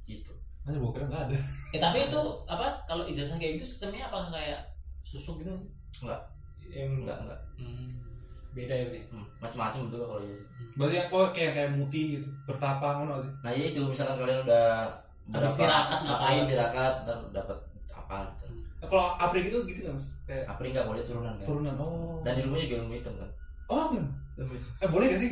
gitu Masa gue kira nggak ada Eh tapi itu apa kalau ijazah kayak gitu sistemnya apakah kayak susuk gitu? Enggak. Yang enggak enggak Hmm, beda ya berarti. hmm, macam-macam betul kalau ijazah berarti oh kayak kayak muti gitu bertapa ngono sih. Nah iya itu misalkan kalian udah Habis tirakat ngapain? tirakat dan dapat apa gitu. Nah, kalau apri gitu gitu nggak mas? Kayak Apri nggak boleh turunan kan? turunan. Oh. Dan ilmunya juga ilmu hitam kan? Oh kan eh boleh gak sih?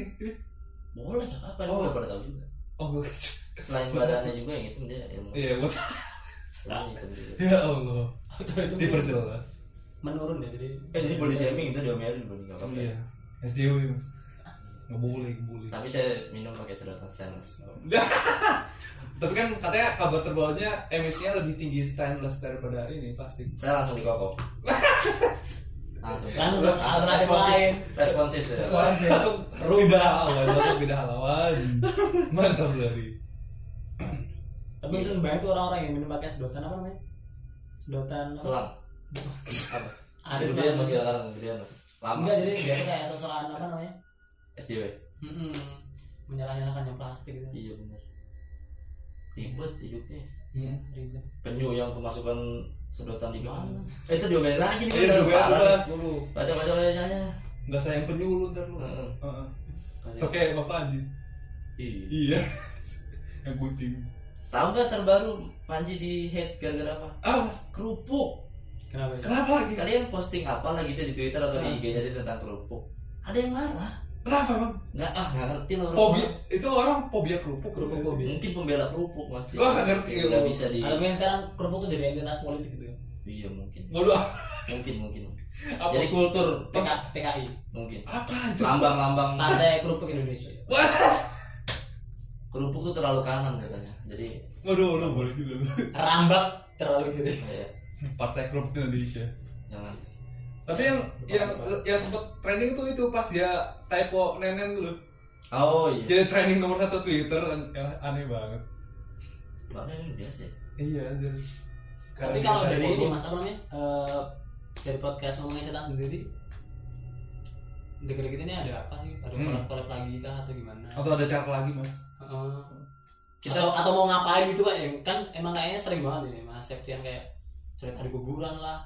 Boleh nggak apa-apa. Oh. oh. udah pada tahu juga. Oh gue selain badannya juga yang hitam dia ilmu. Iya gue juga. Ya allah. Atau itu diperjelas. menurun ya jadi. eh jadi body shaming itu diomelin body nggak apa-apa. Iya SJW mas nggak boleh nggak boleh Tapi saya minum pakai sedotan stainless. tapi kan katanya kabar terbarunya emisinya lebih tinggi stainless daripada ini plastik Saya langsung dikokop. langsung. Langsung, lain. Responsif ya. soalnya langsung beda halawan langsung beda halawan mantap lari Tapi yang banyak tuh orang-orang yang minum pakai sedotan apa namanya? Sedotan? Selang. Apa? Ada Kemudian selang. masih sekarang kemudian mas. Lama. Enggak, jadi dia tuh kayak sosokan apa namanya? SJW. Mm-mm. Menyalah-nyalakan yang plastik gitu. Iya benar. Ribet hidupnya. Iya, ribet. Penyu yang kemasukan sedotan di mana? Eh itu diomelin lagi nih. iya kan, bebas dulu Baca baca bacanya. nggak sayang penyu lu ntar lu Heeh. Heeh. Kasih. pakai bapak anjing Iya. iya yang kucing Tahu nggak terbaru Panji di hate gara-gara apa? ah mas Kerupuk. Kenapa ya? kenapa lagi Kalian posting apa lah gitu di Twitter atau di Ah. IG jadi tentang kerupuk? Ada yang marah. kenapa bang Nggak ah nggak ngerti loh. fobia itu orang fobia kerupuk Kerupuk fobia. Mungkin pembela kerupuk mas. Gua nggak ngerti Nggak loh. bisa di. Atau mungkin sekarang kerupuk tuh jadi identitas politik gitu. Iya mungkin. waduh Mungkin mungkin. apa Jadi kultur PK, PKI. mungkin. apa Lambang-lambang Partai Kerupuk Indonesia. wah kerupuk tuh terlalu kanan katanya. Jadi waduh lu boleh juga lu. Rambak terlalu gitu. Partai kerupuk Indonesia jangan. tapi yang yang yang sempet trending tuh itu pas dia typo nenen dulu Oh iya. jadi trending nomor satu Twitter ya, aneh banget Makanya ini biasa. ya. iya anjir Tapi kalau dari ini mas apa namanya? Eh, dari podcast ngomongin setan sendiri deket-deket ini ada apa sih? Ada Hmm. collab-collab lagi kah atau gimana? atau ada cara lagi mas Heeh. Kita atau, atau mau ngapain gitu kan? Kan emang kayaknya sering banget ini mas Septian kayak cerita di kuburan lah.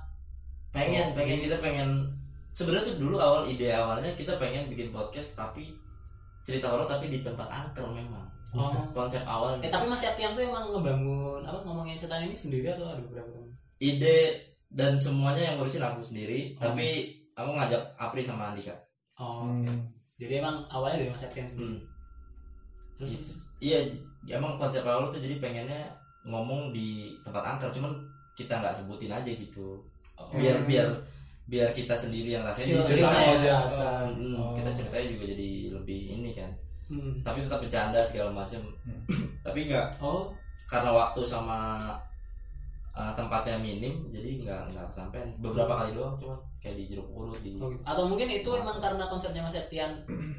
pengen Oh, pengen iya. kita pengen sebenarnya tuh dulu awal ide awalnya kita pengen bikin podcast tapi cerita horor tapi di tempat angker memang Oh. konsep awalnya Eh tapi Mas Septian tuh emang ngebangun apa ngomongin setan ini sendiri atau ada beberapa teman? ide dan semuanya yang ngurusin aku sendiri Oh. tapi aku ngajak Apri sama Andika Oh. Hmm. Jadi emang awalnya dari Mas Septian sendiri. Hmm. Terus iya emang konsep awal tuh jadi pengennya ngomong di tempat angker cuman kita nggak sebutin aja gitu oh, biar Hmm. biar biar kita sendiri yang rasain Feel- jadi cerita feelnya aja. rasa. Hmm, Oh. kita ceritanya juga jadi lebih ini kan Hmm. tapi tetap bercanda segala macam Hmm. tapi nggak Oh, karena waktu sama uh, tempatnya minim jadi nggak nggak sampai beberapa kali doang cuma kayak di jeruk purut di Oh gitu. Atau mungkin itu emang karena konsepnya Mas Septian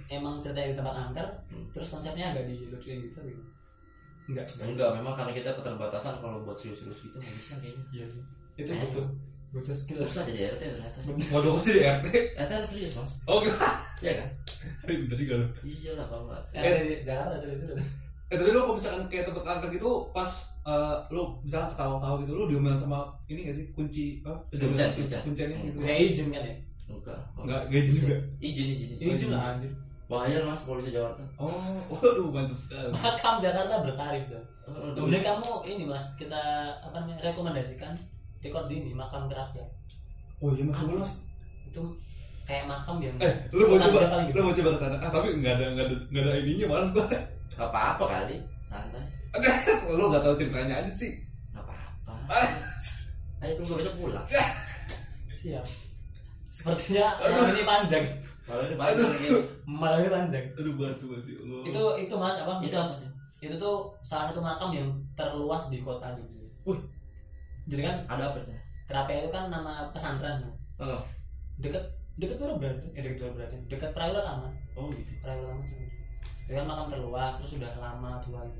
emang ceritanya di tempat angker, Hmm. terus konsepnya agak dilucuin gitu gitu. Enggak, enggak memang karena kita keterbatasan kalau buat serius-serius gitu nggak bisa kayaknya. Iya sih. Itu Eh. butuh butuh skill. susah jadi RT ternyata. Waduh kok jadi RT RT harus serius mas. Oh gitu iya kan? Bentar juga lu. Iya lah kalau nggak Eh, di Jakarta serius serius. eh tapi lu kalau misalkan kayak tempat angker gitu pas eh, lu misalkan ketawa-tawa gitu lu diomelin sama ini gak sih? Kunci apa? Kuncen. kuncinya gitu Kayak izin kan ya? enggak. Enggak gaji juga. Izin izin Izin lah anjir. Bahaya mas polisi Jakarta oh waduh mantap sekali Makam Jakarta bertarif, Jan. Oh, Kemudian kamu ini Mas, kita apa namanya? rekomendasikan record di ini makam kerapian. oh iya mas Coba, mas Itu kayak makam yang eh lu mau Makam coba lagi? lu mau coba ke sana ah tapi enggak ada enggak ada enggak ada ininya malas gua nggak apa-apa kali santai lu enggak tahu ceritanya aja sih nggak apa-apa ayo tunggu besok pulang siap. Sepertinya ini panjang. Malam ini panjang. aduh batu batu Allah. Itu itu Mas apa? itu mitos. Itu tuh salah satu makam yang terluas di kota gitu. Wih. Jadi kan ada apa sih Kerapian itu kan nama pesantren. oh Dekat dekat Pura Berarti, eh dekat Pura Berarti, dekat Prawira Taman. oh gitu Prawira Taman sih. Itu kan makam terluas, terus sudah lama tua gitu.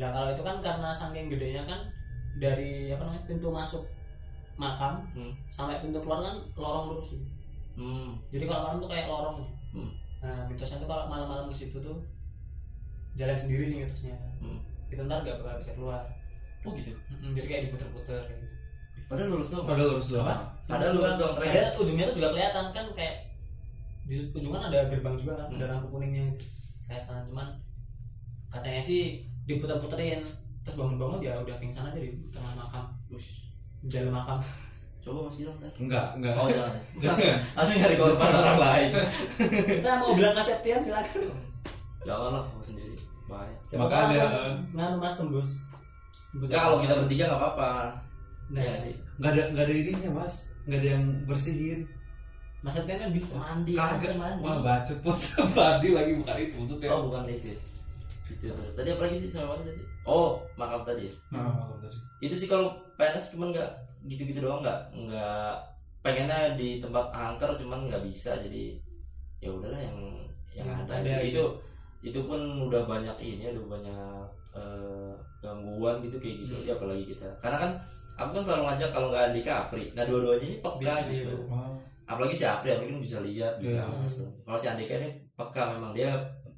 Nah kalau itu kan karena saking gedenya kan dari apa namanya pintu masuk makam Hmm. sampai pintu keluar kan lorong lurus gitu. Hmm Jadi kalau malam tuh kayak lorong. Hmm. Nah mitosnya tuh kalau malam-malam ke situ tuh jalan sendiri sih mitosnya. Hmm. Itu ntar gak bakal bisa keluar. oh gitu Mm-mm, Jadi kayak diputer-puter kayak gitu. padahal lurus doang padahal lurus doang Apa? padahal lurus doang tren Padahal ujungnya tuh juga kelihatan kan kayak di ujung kan ada gerbang juga kan, Hmm. ada lampu kuningnya gitu. kelihatan cuman katanya sih diputer-puterin terus bangun-bangun ya udah pingsan aja di tengah makam Ush. jalan makam coba mas bilang ntar enggak enggak. Oh jangan jangan langsung nyari korban orang lain. kita mau bilang ke Septian silakan. Janganlah kamu sendiri. Bahaya siapa Makanya, langsung nganu mas tembus. Tembus ya kalau makam. kita bertiga nggak apa-apa. Nah ya sih. enggak ada enggak ada ininya mas. Enggak ada yang bersihin. Mas Septian kan bisa mandi Kagak. mandi. Wah bacot. Pot Badi lagi bukan itu maksudnya. oh bukan itu ya. itu terus. Tadi apa lagi sih? Sama mana tadi? Oh makam tadi ya? Nah, malam tadi. itu sih kalau PNS cuman nggak gitu-gitu doang nggak nggak pengennya di tempat angker cuman nggak bisa jadi ya udahlah yang yang Yang ada, ada itu, itu itu pun udah banyak ini udah banyak eh, gangguan gitu kayak gitu. Hmm. ya apalagi kita. Karena kan aku kan selalu ngajak kalau nggak Andika Apri. Nah dua-duanya ini peka Iya, gitu. iya. Apalagi si Apri Apri kan bisa lihat bisa Iya. masuk kalau si Andika ini peka memang dia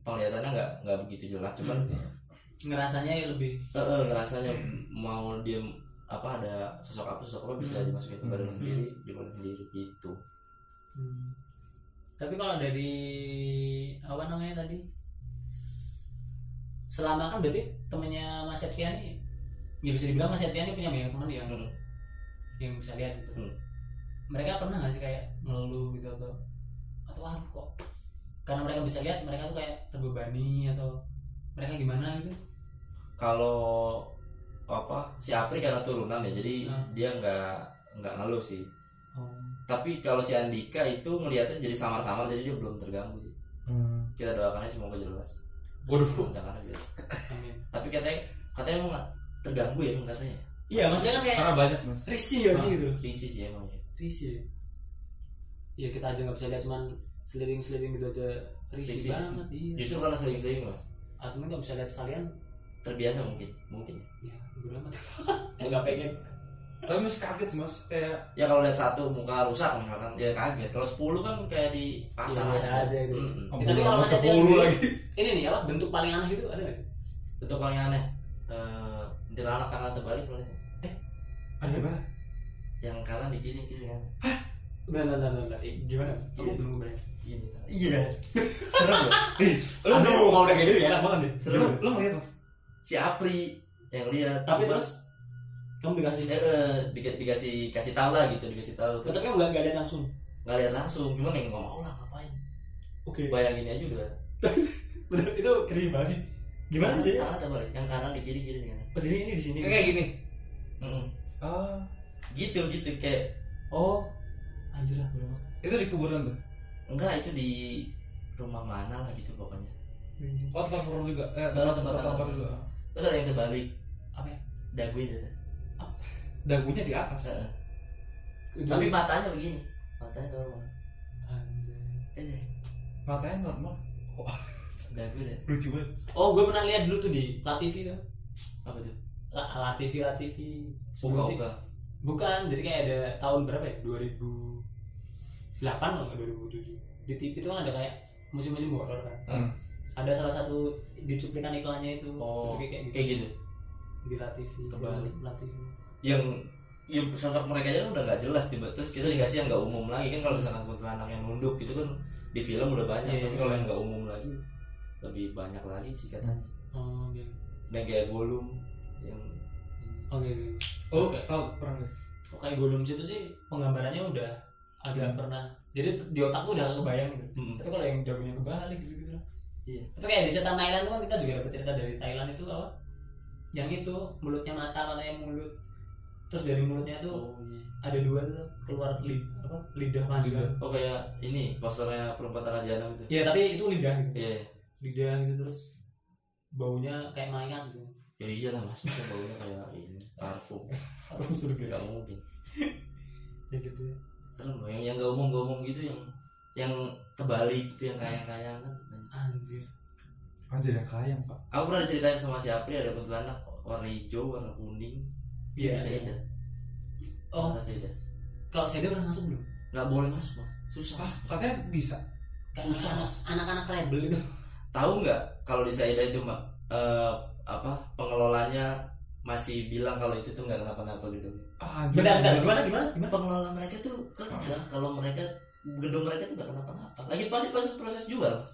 penglihatannya nggak nggak begitu jelas cuman ngerasanya ya lebih ngerasanya mau dia apa ada sosok apa sosok apa bisa Hmm. dimasukin ke badan Hmm. sendiri di badan sendiri gitu Hmm. Tapi kalau dari apa namanya tadi? Selama kan berarti temennya Mas Septian ini ya bisa dibilang Mas Septian ini punya banyak teman yang Hmm. yang bisa lihat gitu. Hmm. Mereka pernah nggak sih kayak ngeluh gitu atau atau ah kok karena mereka bisa lihat mereka tuh kayak terbebani atau mereka gimana gitu? kalau apa si Apri karena turunan ya jadi Hmm. dia nggak nggak ngeluh sih Oh. tapi kalau si Andika itu ngelihatnya jadi samar-samar jadi dia belum terganggu sih Hmm. kita doakan aja semoga jelas Waduh. jangan aja Amin. tapi katanya katanya emang nggak terganggu ya emang katanya Iya, maksudnya kan kayak Karena banyak mas. risih ya sih gitu. risih sih emang ya Risih. Iya kita aja nggak bisa lihat cuman seliling-seliling gitu aja risih, Risih. banget iya. justru karena sering-sering mas atau nggak bisa lihat sekalian terbiasa mungkin mungkin ya bodo amat nggak pengen Tapi masih kaget sih mas. Kayak ya kalau lihat satu muka rusak misalkan ya kaget kalau 10 kan kayak di pasar Iya, biasa aja gitu. Mm-mm. Ya, tapi kalau Mas Septian sepuluh lagi. ini nih apa bentuk paling aneh itu ada nggak sih bentuk paling aneh eh anak kanan terbalik boleh Mas? eh Ah gimana? yang kanan di kiri kiri kan Bentar, bentar, bentar. Eh, Gimana? Aku Iya. belum kebayang. gini iya serem loh Aduh, kalau udah kayak gitu ya enak banget deh. serem Lu lu ngeliat mas? Si Apri yang lihat Tapi Cuma, terus kamu dikasih. eh, eh, dika- dikasih kasih tahu lah gitu dikasih tahu Oh, terus Tapi nggak nggak ada langsung. nggak lihat langsung cuman yang nggak mau lah ngapain Oke. bayangin aja udah Bener, itu keren banget sih. Gimana sih? kanan terbalik yang kanan di kiri kiri kan Oh, jadi ini di sini. Kayak gini. Mm-mm. Oh. gitu gitu kayak Oh. Anjir amat. Itu di kuburan tuh. enggak itu di rumah mana lah gitu pokoknya Oh tempat horor juga. Eh Oh, tempat tempat horor juga. Terus ada yang terbalik Apa ya? dagu itu Dagunya di atas. Udah. tapi matanya begini matanya normal Anjir. eh Matanya normal. dagu deh Lucu banget. Oh, gue pernah lihat dulu tuh di La TV tuh. apa tuh La, La TV, La TV. Uga Bukan, jadi kayak ada tahun berapa ya? 2008 atau nggak 2007. Di TV itu kan ada kayak musim-musim horor kan. Hmm. Ada salah satu di cuplikan iklannya itu. Oh, kayak gitu. kayak gitu Di La TV. TV. yang yang sosok mereka aja kan udah nggak jelas tiba terus kita dikasih yang nggak umum lagi kan kalau misalkan kuntilanak yang nunduk gitu kan di film udah banyak Iya, tapi iya. kalau yang nggak umum lagi lebih banyak lagi sih katanya Oh, gitu. dan kayak golum yang Oke. oke. Oh Oke. tahu pernah lihat. Oh, kayak Gollum situ sih penggambarannya udah agak pernah. Jadi di otakku udah kebayang gitu. Mm. Tapi kalau yang dagunya kebalik gitu gitu. Iya. Tapi kayak di setan Thailand tuh kan kita juga dapat cerita dari Thailand itu apa? Yang itu mulutnya mata katanya mulut. Terus dari mulutnya tuh oh iya ada dua tuh keluar lid, apa? lidah panjang. oh kayak ini posternya perempuan tanah jahanam itu Iya tapi itu lidah gitu. iya Lidah gitu terus baunya kayak mayat gitu. ya iyalah mas baunya kayak ini parfum Harum surga. nggak mungkin Ya gitu ya. serem yang yang nggak umum umum gitu yang yang terbalik gitu yang kayak kayak kan Anjir. Anjir yang kayang pak. aku pernah diceritain sama si Apri ada kuntilanak warna hijau warna kuning Iya. bisa iya. Seda Oh, Mata Seda kalau saya pernah masuk belum? nggak boleh masuk mas susah Ah katanya bisa. Susah, Mas. anak-anak rebel itu. tahu nggak kalau di Saida itu mbak eh, apa pengelolanya masih bilang kalau itu tuh nggak kenapa-napa gitu Ah. Bentar, bentar, gimana, gimana, gimana? pengelola mereka tuh kerja kalau mereka gedung mereka tuh nggak kenapa-napa lagi pasti pasti proses jual mas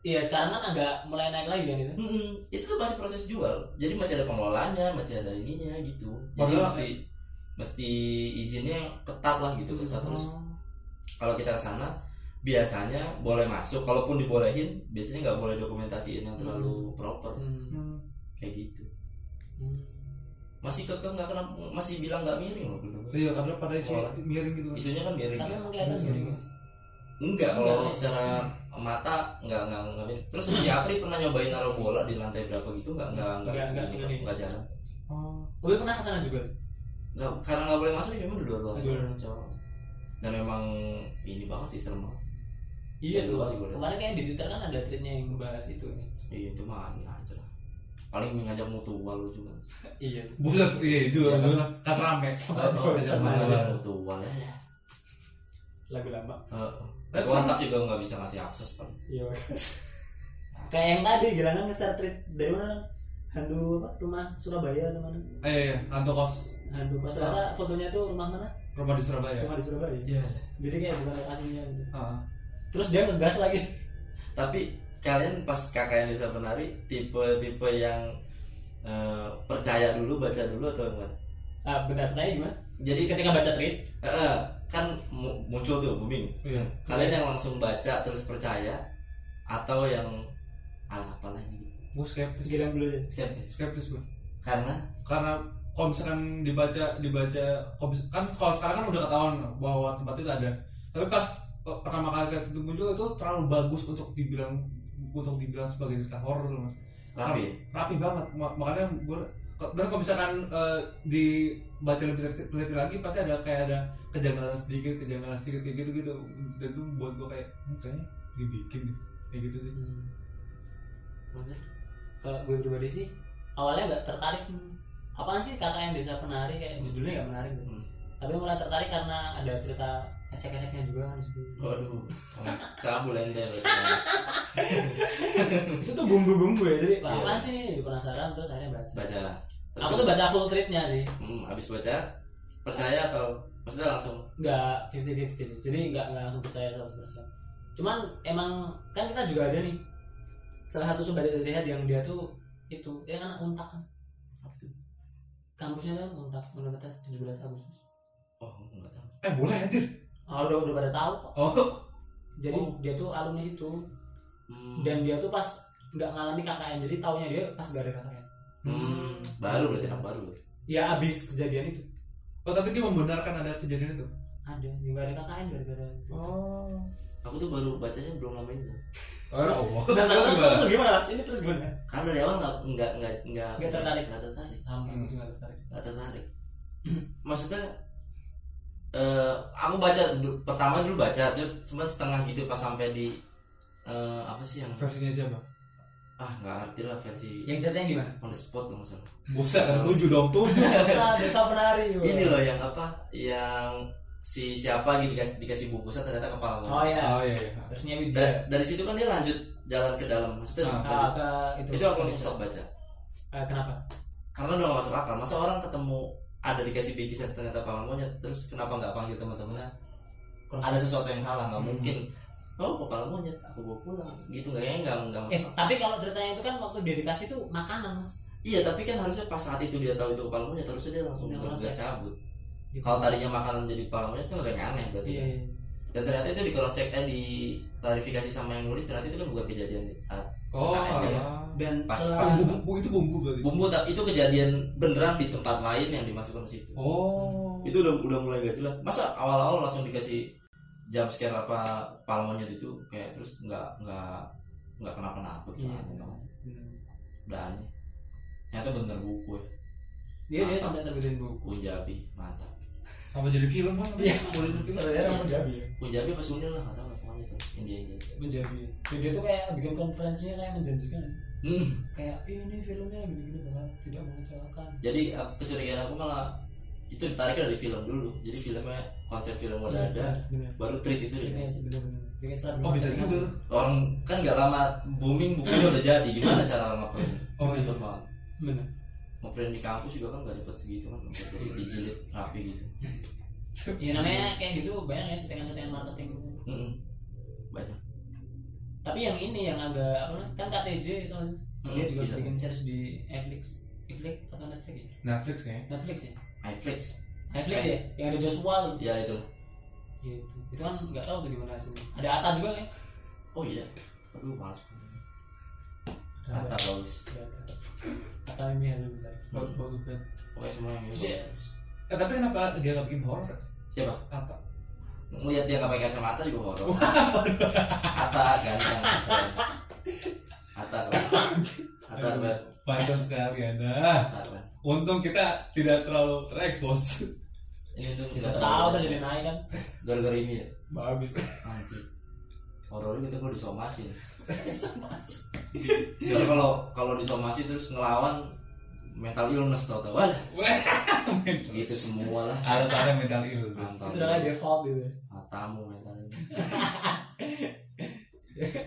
Iya, sekarang kan agak mulai naik lagi kan itu. Mm-mm. itu tuh masih proses jual jadi masih ada pengelolanya masih ada ininya gitu jadi Padahal- mesti mesti izinnya ketat lah gitu ketat terus Oh. kalau kita ke sana biasanya boleh masuk kalaupun dibolehin biasanya nggak boleh dokumentasiin yang terlalu proper Hmm. Hmm. kayak gitu Hmm. masih kekeh nggak kenapa masih bilang nggak miring loh bener Iya karena pada isi Oh. miring gitu. isunya kan miring Tapi ya. emang kelihatan Iya, sendiri mas. enggak kalau Enggak. secara mata enggak enggak enggak ini. terus si Apri pernah nyobain naruh bola di lantai berapa gitu enggak enggak enggak Enggak, enggak, ini, enggak. enggak jalan Oh. Gue pernah ke sana juga. enggak karena nggak boleh masuk ya memang di luar luar Di luar. cowok dan memang ini banget sih serem banget Iya Di tuh. luar juga boleh. Kemarin kayak di Twitter kan ada tweetnya yang ngebahas itu. iya itu mah ini aja lah paling ngajak mutual lu juga Iya. Buset, iya itu Iya, kan? kan kan rame. Sama mutual ya Lagu lama. Tapi kontak juga nggak bisa ngasih akses paling Iya. Kayak yang tadi Gilangan nge-share tweet dari mana? Hantu apa? Rumah Surabaya atau mana? Eh, iya, hantu kos Hantu kos ternyata fotonya tuh rumah mana? rumah di Surabaya. Rumah di Surabaya. Iya. Jadi kayak bukan lokasinya gitu. Ah. Terus dia ngegas lagi. tapi kalian pas kakak yang bisa penari tipe tipe yang eh, percaya dulu baca dulu atau enggak Ah, benar tanya gimana? jadi ketika baca tweet, eh, eh, kan mu- muncul tuh booming Iya. kalian yang langsung baca terus percaya atau yang alah apalah ini Gue skeptis. Gilang dulu aja. skeptis Skeptis gue. karena Karena kalau misalkan dibaca dibaca kan kalau sekarang kan udah ketahuan bahwa tempat itu ada. Tapi pas pertama kali cerita itu muncul itu terlalu bagus untuk dibilang untuk dibilang sebagai cerita horor loh, mas. rapi rapi banget Ma- makanya gue dan kalau misalkan eh, dibaca lebih teliti lagi pasti ada kayak ada kejanggalan sedikit kejanggalan sedikit kayak gitu gitu dan itu buat gue kayak hmm, kayaknya dibikin kayak gitu sih Hmm. Maksudnya, kalau gue pribadi sih awalnya nggak tertarik sih. Apaan sih kakak yang desa penari kayak judulnya nggak menarik gitu. Hmm. Tapi mulai tertarik karena ada cerita esek-eseknya juga kan di situ. waduh cabul ente itu tuh bumbu-bumbu ya. Jadi Iya. apaan sih? Jadi penasaran terus akhirnya baca. baca Terus Aku tuh baca full treatnya sih. hmm, abis baca percaya atau maksudnya langsung? Nggak 50-50 sih. Jadi nggak nggak langsung percaya 100% cuman emang kan kita juga ada nih salah satu sobat lihat yang dia tuh itu dia kan anak untak kan kampusnya kan untak universitas 17 Agustus. Oh enggak tahu. Eh boleh anjir. Oh, udah udah pada tahu kok. Oh. Jadi Oh. dia tuh alumni situ. Hmm. dan dia tuh pas nggak ngalami KKN jadi taunya dia pas gak ada KKN Hmm, baru berarti anak baru ya abis kejadian itu oh tapi dia membenarkan ada kejadian itu ada yang gak ada KKN gara-gara itu. oh aku tuh baru bacanya belum lama ini oh ya Allah Nah, terus, gimana? terus gimana mas? Ini terus gimana? karena dari awal nggak nggak nggak nggak Nggak tertarik. nggak tertarik Sama, Hmm. aku juga nggak tertarik. nggak tertarik maksudnya eh aku baca pertama dulu baca cu- cuma setengah gitu pas sampai di eh, apa sih yang versinya siapa ah nggak ngerti lah versi Yang ceritanya gimana? on the spot kalau nggak salah buset ada tujuh dong tujuh desa penari. wah. ini loh yang apa yang si siapa gitu dikasih, dikasih bungkusan ternyata kepala Oh iya. oh iya iya Versinya Da- dari situ kan dia lanjut jalan ke dalam maksudnya Ah. Ah, ke itu. itu aku stop baca Ah, kenapa? karena udah gak masuk akal masa orang ketemu ada dikasih bingkisan ternyata kepala monyet terus kenapa nggak panggil teman-temannya ada sesuatu yang salah nggak Hmm. mungkin oh kepala monyet aku bawa pulang gitu kayaknya nggak nggak masuk Eh, tapi kalau ceritanya itu kan waktu dia dikasih tuh makanan, Mas. iya tapi kan harusnya pas saat itu dia tahu itu kepala monyet harusnya dia langsung Dia cross-check. cabut Gitu. kalau tadinya makanan jadi kepala monyet kan udah aneh berarti Iya, iya. dan ternyata itu di cross check eh di klarifikasi sama yang nulis ternyata itu kan bukan kejadian saat oh KKN, ya. Dan Pas- pas bumbu, bumbu itu bumbu berarti bumbu itu kejadian beneran di tempat lain yang dimasukkan ke situ oh itu udah udah mulai gak jelas masa awal-awal langsung dikasih jam scare apa kepala monyet itu kayak terus nggak nggak nggak kenapa-napa gitu Iya. banget. Udah aneh ternyata bener buku ya Dia dia Mantap. sampai terbitin buku. Punjabi mantap apa jadi film kan Iya. boleh film Sebenarnya orang Punjabi ya. Punjabi apa Sunda lah nggak tahu lah pokoknya itu India India Punjabi. Dan dia tuh kayak bikin konferensinya kayak menjanjikan. hmm. Kayak ini filmnya gini-gini bakal tidak mengecewakan. jadi aku- kecurigaan aku malah itu ditarik dari film dulu jadi filmnya konsep film udah Iya, ada Bener. baru treat itu Iya, deh oh bisa gitu orang kan nggak lama booming bukunya udah jadi gimana cara ngeprint Oh, iya. Ribet banget Bener. ngeprint di kampus juga kan nggak dapat segitu kan dapat dijilid rapi gitu Ya namanya kayak gitu banyak ya settingan-settingan marketing. Banyak Tapi yang ini yang agak apa namanya, kan KTJ itu Mm, dia juga bisa. bikin series di Netflix. Netflix atau Netflix ya? Netflix kayaknya Netflix ya? iFlix Netflix ya? Yang ada Joshua tuh. ya itu. Itu kan nggak tahu tuh gimana hasilnya. Ada Ata juga kan? oh iya aduh males Ada kata bagus Ata. Ata ini halo bentar. bagus bagus kan pokoknya semua yang ini bagus. eh tapi kenapa dia nggak bikin horor siapa kata ngeliat dia nggak pakai kacamata juga horor Ata ganteng. Ata. Ata keren. Panjang sekali anda. Ata. Untung kita tidak terlalu terekspos. ini tuh Kita tahu udah jadi naik kan. gara-gara ini ya Bagus. anjir horor gitu kalau disomasi Ntar kalau kalau disomasi terus ngelawan mental illness tau tau wah gitu semua lah Harus ada mental illness. Itu udah default gitu. matamu mental illness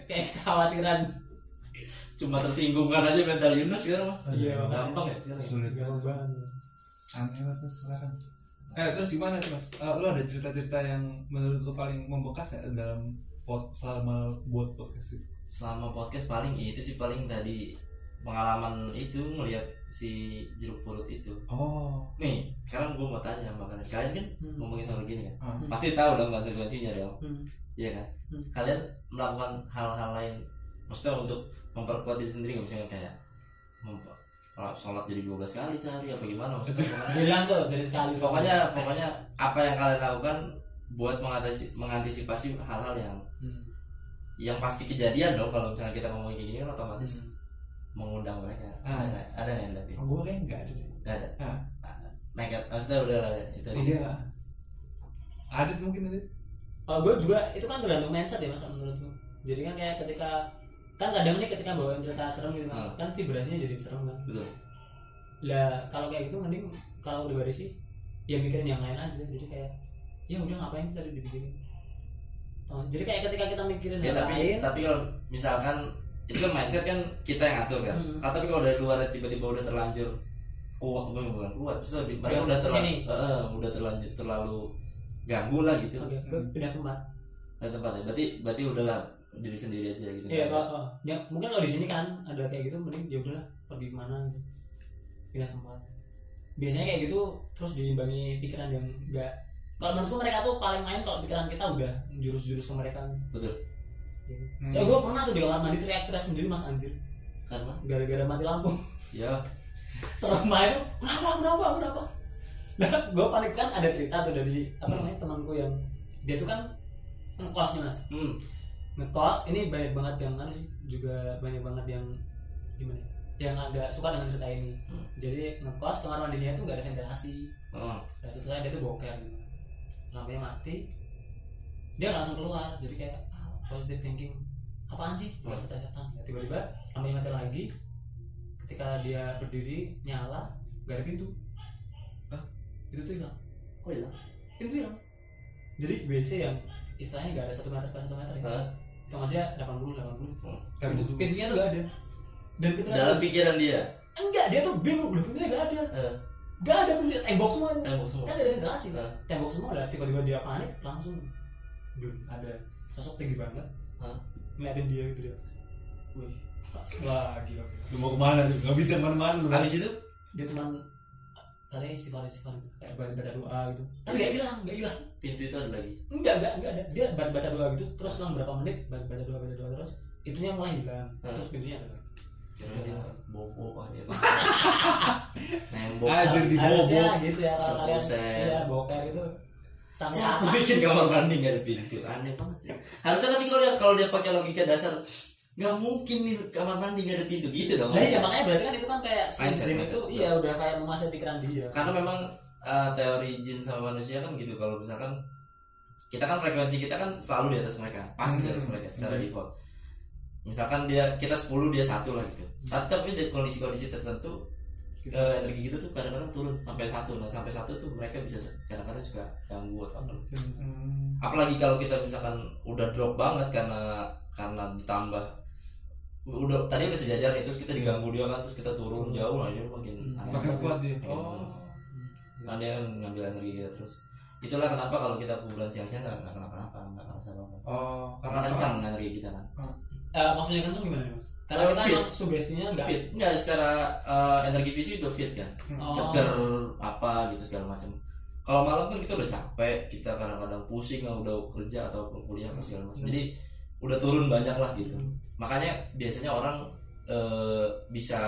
Kayak kekhawatiran. Cuma tersinggung kan aja mental illness sekarang mas Iya, gampang ya sekarang Sulit banget. Aneh banget Mas, sekarang. Eh terus gimana sih mas? Eh, lu ada cerita-cerita yang menurut lu paling membekas ya dalam pot selama buat podcast itu? selama podcast paling itu sih paling tadi pengalaman itu ngelihat si jeruk purut itu Oh. nih sekarang gue mau tanya makanya kalian kan Hmm. ngomongin hal gini kan Ah. pasti tahu dong konsekuensinya dong Hmm. iya kan Hmm. kalian melakukan hal-hal lain maksudnya untuk memperkuat diri sendiri nggak misalnya kayak memper- kalau sholat jadi 12 kali sehari apa gimana maksudnya? Bilang tuh dari sekali. pokoknya pokoknya apa yang kalian lakukan buat mengatasi, mengantisipasi hal-hal yang Hmm. yang pasti kejadian dong kalau misalnya kita ngomongin kayak gini kan otomatis Hmm. mengundang mereka Ah. ada nggak ada nggak tapi Gue kayak enggak ada. deh. nggak ada Ah. nekat maksudnya udah lah itu Iya. Adit mungkin Adit. Kalau gue juga itu kan tergantung mindset ya mas menurutku. Jadi kan kayak ketika kan kadang nih ketika bawain cerita serem gitu kan, Hmm. kan vibrasinya jadi serem kan. betul Lah kalau kayak gitu mending kalau pribadi sih ya mikirin yang lain aja. Jadi kayak ya udah ngapain sih tadi dipikirin. Jadi kayak ketika kita mikirin ya tapi lain, tapi kalau misalkan itu kan mindset kan kita yang atur kan Hmm. Kan tapi kalau dari luar tiba-tiba udah terlanjur kuat bukan bukan kuat maksudnya di- mereka Udah udah terlalu ke sini. udah terlanjur terlalu ganggu lah gitu gue pindah tempat. ada tempat ya berarti berarti udahlah diri sendiri aja gitu Iya kalau oh, ya, mungkin kalau di sini kan ada kayak gitu mending ya udahlah pergi ke mana gitu. Pindah tempat. Biasanya kayak gitu terus diimbangi pikiran yang enggak kalau menurutku mereka tuh paling main kalau pikiran kita udah jurus-jurus ke mereka. betul Gitu. Hmm. Soalnya gue pernah tuh di kamar mandi teriak-teriak sendiri mas anjir karena gara-gara mati lampu. ya Serem banget. Kenapa? Kenapa? Kenapa? Nah, gue panik kan ada cerita tuh dari apa namanya temanku yang dia tuh kan ngekos nih mas hmm ngekos ini banyak banget yang kan sih juga banyak banget yang gimana ya, yang agak suka dengan cerita ini. Hmm. jadi ngekos kamar mandinya tuh gak ada ventilasi. Oh, dan setelah dia tuh boker. Gitu lampunya mati dia nggak langsung keluar. Jadi kayak ah, positive thinking. Apaan sih? Hmm. merasa setan ya, tiba-tiba lampunya mati lagi. Ketika dia berdiri nyala gak ada pintu. Hah? itu tuh hilang. Kok hilang? Pintu hilang. Jadi WC yang istilahnya gak ada satu meter per satu meter ya? Hitung aja 80 80 Tapi itu pintunya tuh gak ada. Dan ketika dalam pikiran dia? Enggak dia tuh bingung. Udah pintunya gak ada. Eh, gak ada pintunya. Tembok semua. Tembok semua. Kan ada ventilasi Hah? tembok semua ada. Tiba-tiba dia panik langsung dun ada sosok tinggi banget. Hah? ngeliatin dia gitu dia. Wih wah gila. Lu mau ke mana tuh? Gak bisa ke mana-mana lu. habis itu dia cuman katanya istighfar istighfar gitu kayak baca, baca doa gitu. Tapi gak hilang gak hilang. Pintu itu ada lagi. Enggak enggak enggak ada. Dia baca baca doa gitu. Terus selang berapa menit baca baca doa baca doa terus itunya mulai hilang. Terus pintunya ada lagi. Kira dia bobo apa dia nembok. Anjir di bobo. gitu ya kalau kalian. ya boker gitu. Sama Siapa bikin kamar mandi gak ada pintu? Aneh banget. Ya. Harusnya kan kalau dia kalau dia pakai logika dasar nggak mungkin nih kamar mandi gak ada pintu gitu dong. Nah iya makanya berarti kan itu kan kayak si Mindset, jin mindset. itu iya udah kayak menguasai pikiran dia. Karena memang uh, teori jin sama manusia kan gitu kalau misalkan kita kan frekuensi kita kan selalu di atas mereka, pasti di atas Hmm. mereka secara Hmm. default. Misalkan dia kita 10 dia satu lah gitu. Tapi di kondisi-kondisi tertentu eh, energi gitu tuh kadang-kadang turun sampai satu nah sampai satu tuh mereka bisa kadang-kadang suka ganggu atau apa Hmm. apalagi kalau kita misalkan udah drop banget karena karena ditambah udah tadi udah sejajar terus kita diganggu dia kan terus kita turun jauh lah dia makin Hmm. aneh Makin kuat dia. Makin Oh. nah dia ngambil energi kita terus itulah kenapa kalau kita kuburan siang-siang nggak nggak kenapa-napa nggak kerasa apa-apa Oh, karena kencang energi kita kan Eh, maksudnya kan gimana mas? Karena kita fit. sugestinya enggak fit nggak secara eh, energi fisik udah fit kan Oh. seger apa gitu segala macam kalau malam kan kita udah capek kita kadang-kadang pusing nggak udah kerja atau kuliah apa segala macam Hmm. jadi udah turun banyak lah gitu Hmm. Makanya biasanya orang eh, bisa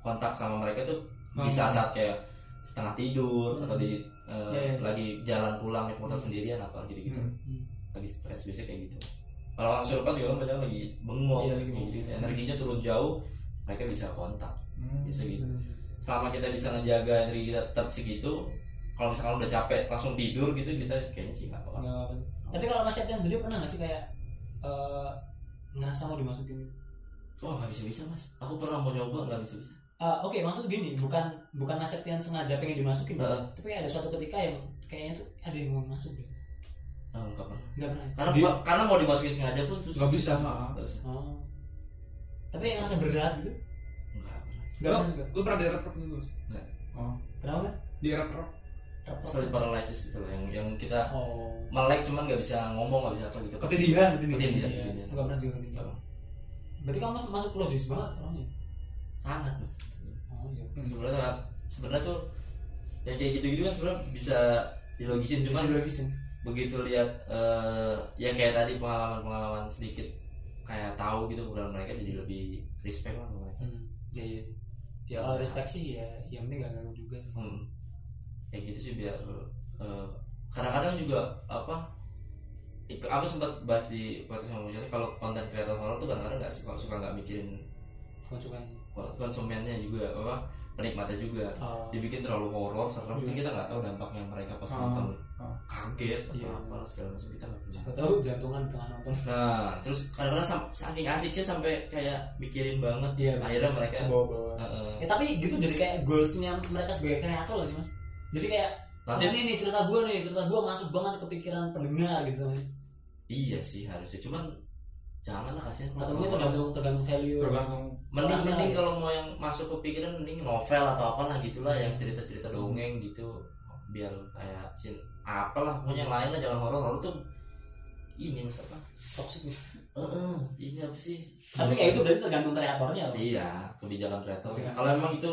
kontak sama mereka tuh Hmm. saat-saat kayak setengah tidur Hmm. atau di eh, Iya, iya. lagi jalan pulang naik motor sendirian apa gitu gitu Hmm. lagi stres biasanya kayak gitu kalau orang surupan juga kan banyak lagi bengong Iya, lagi kayak bengong. gitu. energinya turun jauh mereka bisa kontak Hmm. bisa gitu selama kita bisa ngejaga energi kita tetap segitu kalau misalkan udah capek langsung tidur gitu kita kayaknya sih nggak apa-apa tapi kalau Mas Septian sendiri pernah nggak sih kayak eh, ngerasa mau dimasukin oh nggak bisa bisa mas aku pernah mau nyoba nggak bisa bisa Ah, Oke, maksud gini, bukan bukan Mas Septian sengaja pengen dimasukin, Heeh. tapi ada suatu ketika yang kayaknya tuh ada yang mau masuk deh. oh, nggak pernah Nggak pernah. ya? karena Dia- karena mau dimasukin sengaja pun susah Nggak bisa, nggak bisa Oh. Tapi yang ngerasa berat gitu? nggak pernah Nggak pernah juga. Lu pernah di gitu Mas? Nggak. Oh. Kenapa? Di rep rep. sleep paralysis itu loh yang yang kita Oh. melek cuman nggak bisa ngomong nggak bisa apa gitu Ketindihan, ketindihan Iya, nggak pernah juga ketindihan. Oh, Berarti kamu masuk, masuk logis banget orangnya. sangat mas Oh iya. sebenarnya sebenarnya tuh yang kayak gitu-gitu kan sebenarnya bisa dilogisin cuman Bisa logisin. begitu lihat eh, ya kayak tadi pengalaman-pengalaman sedikit kayak tahu gitu bukan mereka jadi lebih respect lah mereka Hmm. Iya iya. sih. Ya kalau respect sih ya yang penting gak ganggu juga sih. hmm. Kayak gitu sih biar eh, kadang-kadang juga apa aku sempat bahas di podcast sama Mujani kalau konten kreator horror tuh kadang-kadang nggak suka suka nggak mikirin Konsumen. konsumennya juga apa penikmatnya juga Oh. dibikin terlalu horor serem Iya. kita nggak tahu dampaknya mereka pas Ah, nonton ah. kaget atau Iya. apa segala macam kita nggak Siapa tahu jantungan di tengah nonton. nah terus kadang-kadang saking asiknya sampai kayak mikirin banget terus akhirnya mereka bawa-bawa. Heeh. Ya tapi gitu jadi kayak goalsnya mereka sebagai kreator loh sih mas. Jadi kayak nanti oh, ini nih cerita gue nih cerita gue masuk banget ke pikiran pendengar gitu kan. iya sih harusnya cuman jangan lah kasihan Atau mungkin tergantung tergantung value. Tergantung mending mending ya. kalau mau yang masuk ke pikiran mending novel atau apalah gitulah yang cerita-cerita dongeng gitu biar kayak sin apalah pokoknya yang lain lah jangan horor horor tuh ini mas apa toxic nih. Heeh, ini apa sih Tapi kayak itu berarti tergantung kreatornya loh. iya kebijakan kreator kalau emang itu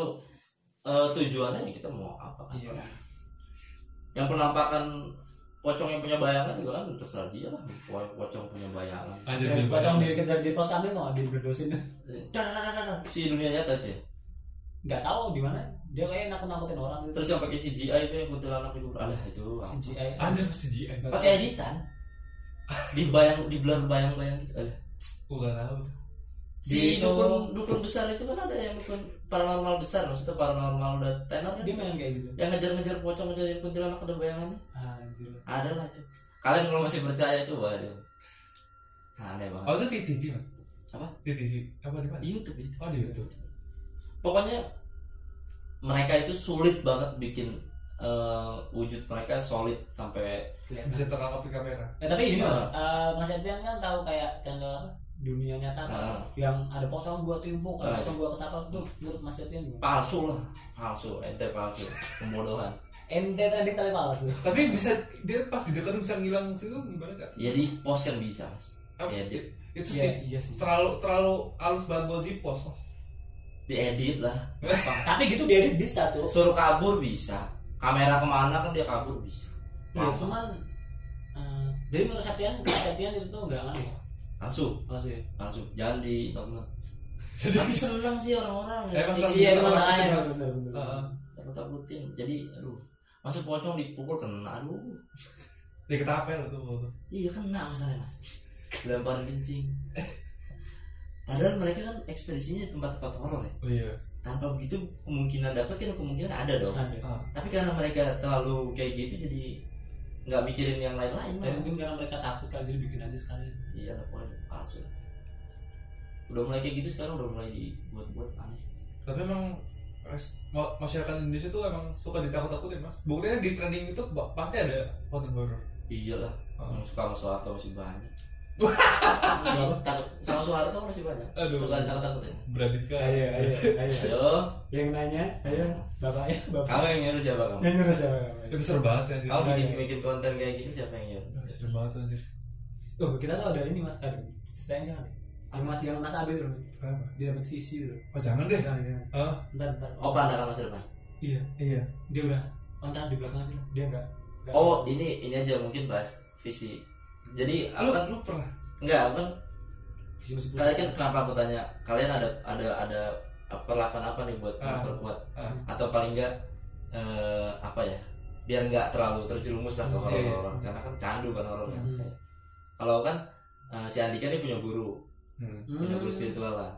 eh, tujuannya ya kita mau apa kan Iya. yang penampakan pocong yang punya bayangan juga kan terserah dia lah Po- pocong punya bayangan Anjir, dia pocong dikejar di pos kami tuh di berdosin. Dar, dar, dar, dar. si dunia nyata aja Nggak tahu di mana. Dia kayak nakut-nakutin orang gitu. terus yang pakai CGI itu yang kuntilanak itu alah itu? CGI. Anjir CGI. pakai editan di bayang di blur bayang-bayang gitu. Gua nggak tahu. si dukun dukun besar itu kan ada yang dukun paranormal besar maksudnya paranormal udah tenar Dia main kayak gitu. yang ngejar-ngejar pocong ngejar kuntilanak ada bayangannya Anjir. ada lah itu kalian kalau masih percaya itu waduh aneh banget Oh itu di TV mas? Apa? Di TV. Apa di mana? di YouTube itu Oh di YouTube. pokoknya mereka itu sulit banget bikin eh, wujud mereka solid sampai. Bisa terangkap di kamera. Ya, tapi gini mas, Eh, Mas Edwian kan tahu kayak channel dunia nyata kan? Ah. yang ada pocong gua timpuk, ada Ah. pocong gua ketangkap tuh menurut Mas gimana? palsu lah palsu ente palsu pembodohan Ente tadi kali palsu. Tapi bisa dia pas di dekat bisa ngilang situ gimana cak? ya di post kan bisa mas Apa- Iya, di- Itu Iya, sih iya sih. terlalu terlalu halus banget buat di post mas. diedit lah Tapi gitu diedit bisa tuh. suruh kabur bisa kamera ke mana kan dia kabur bisa Ya, cuman eh, jadi menurut Septian, Mas Septian itu tuh enggak aneh. Langsung Palsu ya. jangan ditonton Jadi tapi seneng sih orang-orang Eh, masalah- Iya, masalahnya kecil, Mas. Mas. Bener, bener. Heeh. takut takutin jadi aduh masa pocong dipukul kena aduh dia ketapel tuh. tuh. iya kena masalahnya mas lemparin kencing padahal mereka kan ekspedisinya tempat-tempat horor ya Oh iya. tanpa begitu kemungkinan dapat kan kemungkinan ada dong Ada. Ah. tapi karena mereka terlalu kayak gitu jadi nggak mikirin yang lain-lain Tapi mungkin karena mereka takut kali jadi bikin aja sekali. iya lah pokoknya palsu udah mulai kayak gitu sekarang udah mulai dibuat-buat aneh Tapi emang mas- ma- masyarakat Indonesia tuh emang suka ditakut-takutin mas. Buktinya di trending itu pasti ada konten horor. iyalah Ah. yang suka sama Soeharto masih banyak? Takut sama Soeharto masih banyak Aduh. suka takut takutin Berani sekali. Ayo, ayo, ayo. ayo Yang nanya, ayo, bapaknya, bapak. kamu yang nyuruh siapa kamu Yang nyuruh siapa? Itu seru banget sih. kamu bikin bikin konten kayak gini siapa yang nyuruh Seru banget anjir. Oh, kita tuh ada ini mas, ada ceritain jangan. Yang mas yang mas Abe dulu, dia dapat visi dulu. Oh jangan deh. Jangan, jangan. Ah, Bentar, bentar. oh pandangan masa depan Iya, iya. dia udah. Oh, ntar di belakang sih, dia enggak. enggak- oh ini ini aja mungkin bahas visi jadi Lu, kan lu pernah? enggak aku kan kalian kan kenapa aku tanya kalian ada ada ada perlakuan apa nih buat Ah. memperkuat Ah. atau paling enggak eh, apa ya biar nggak terlalu terjerumus lah ke Hmm, horor iya, iya. horor karena kan candu kan kan Hmm. kalau kan eh, si Andika ini punya guru Hmm. punya guru spiritual lah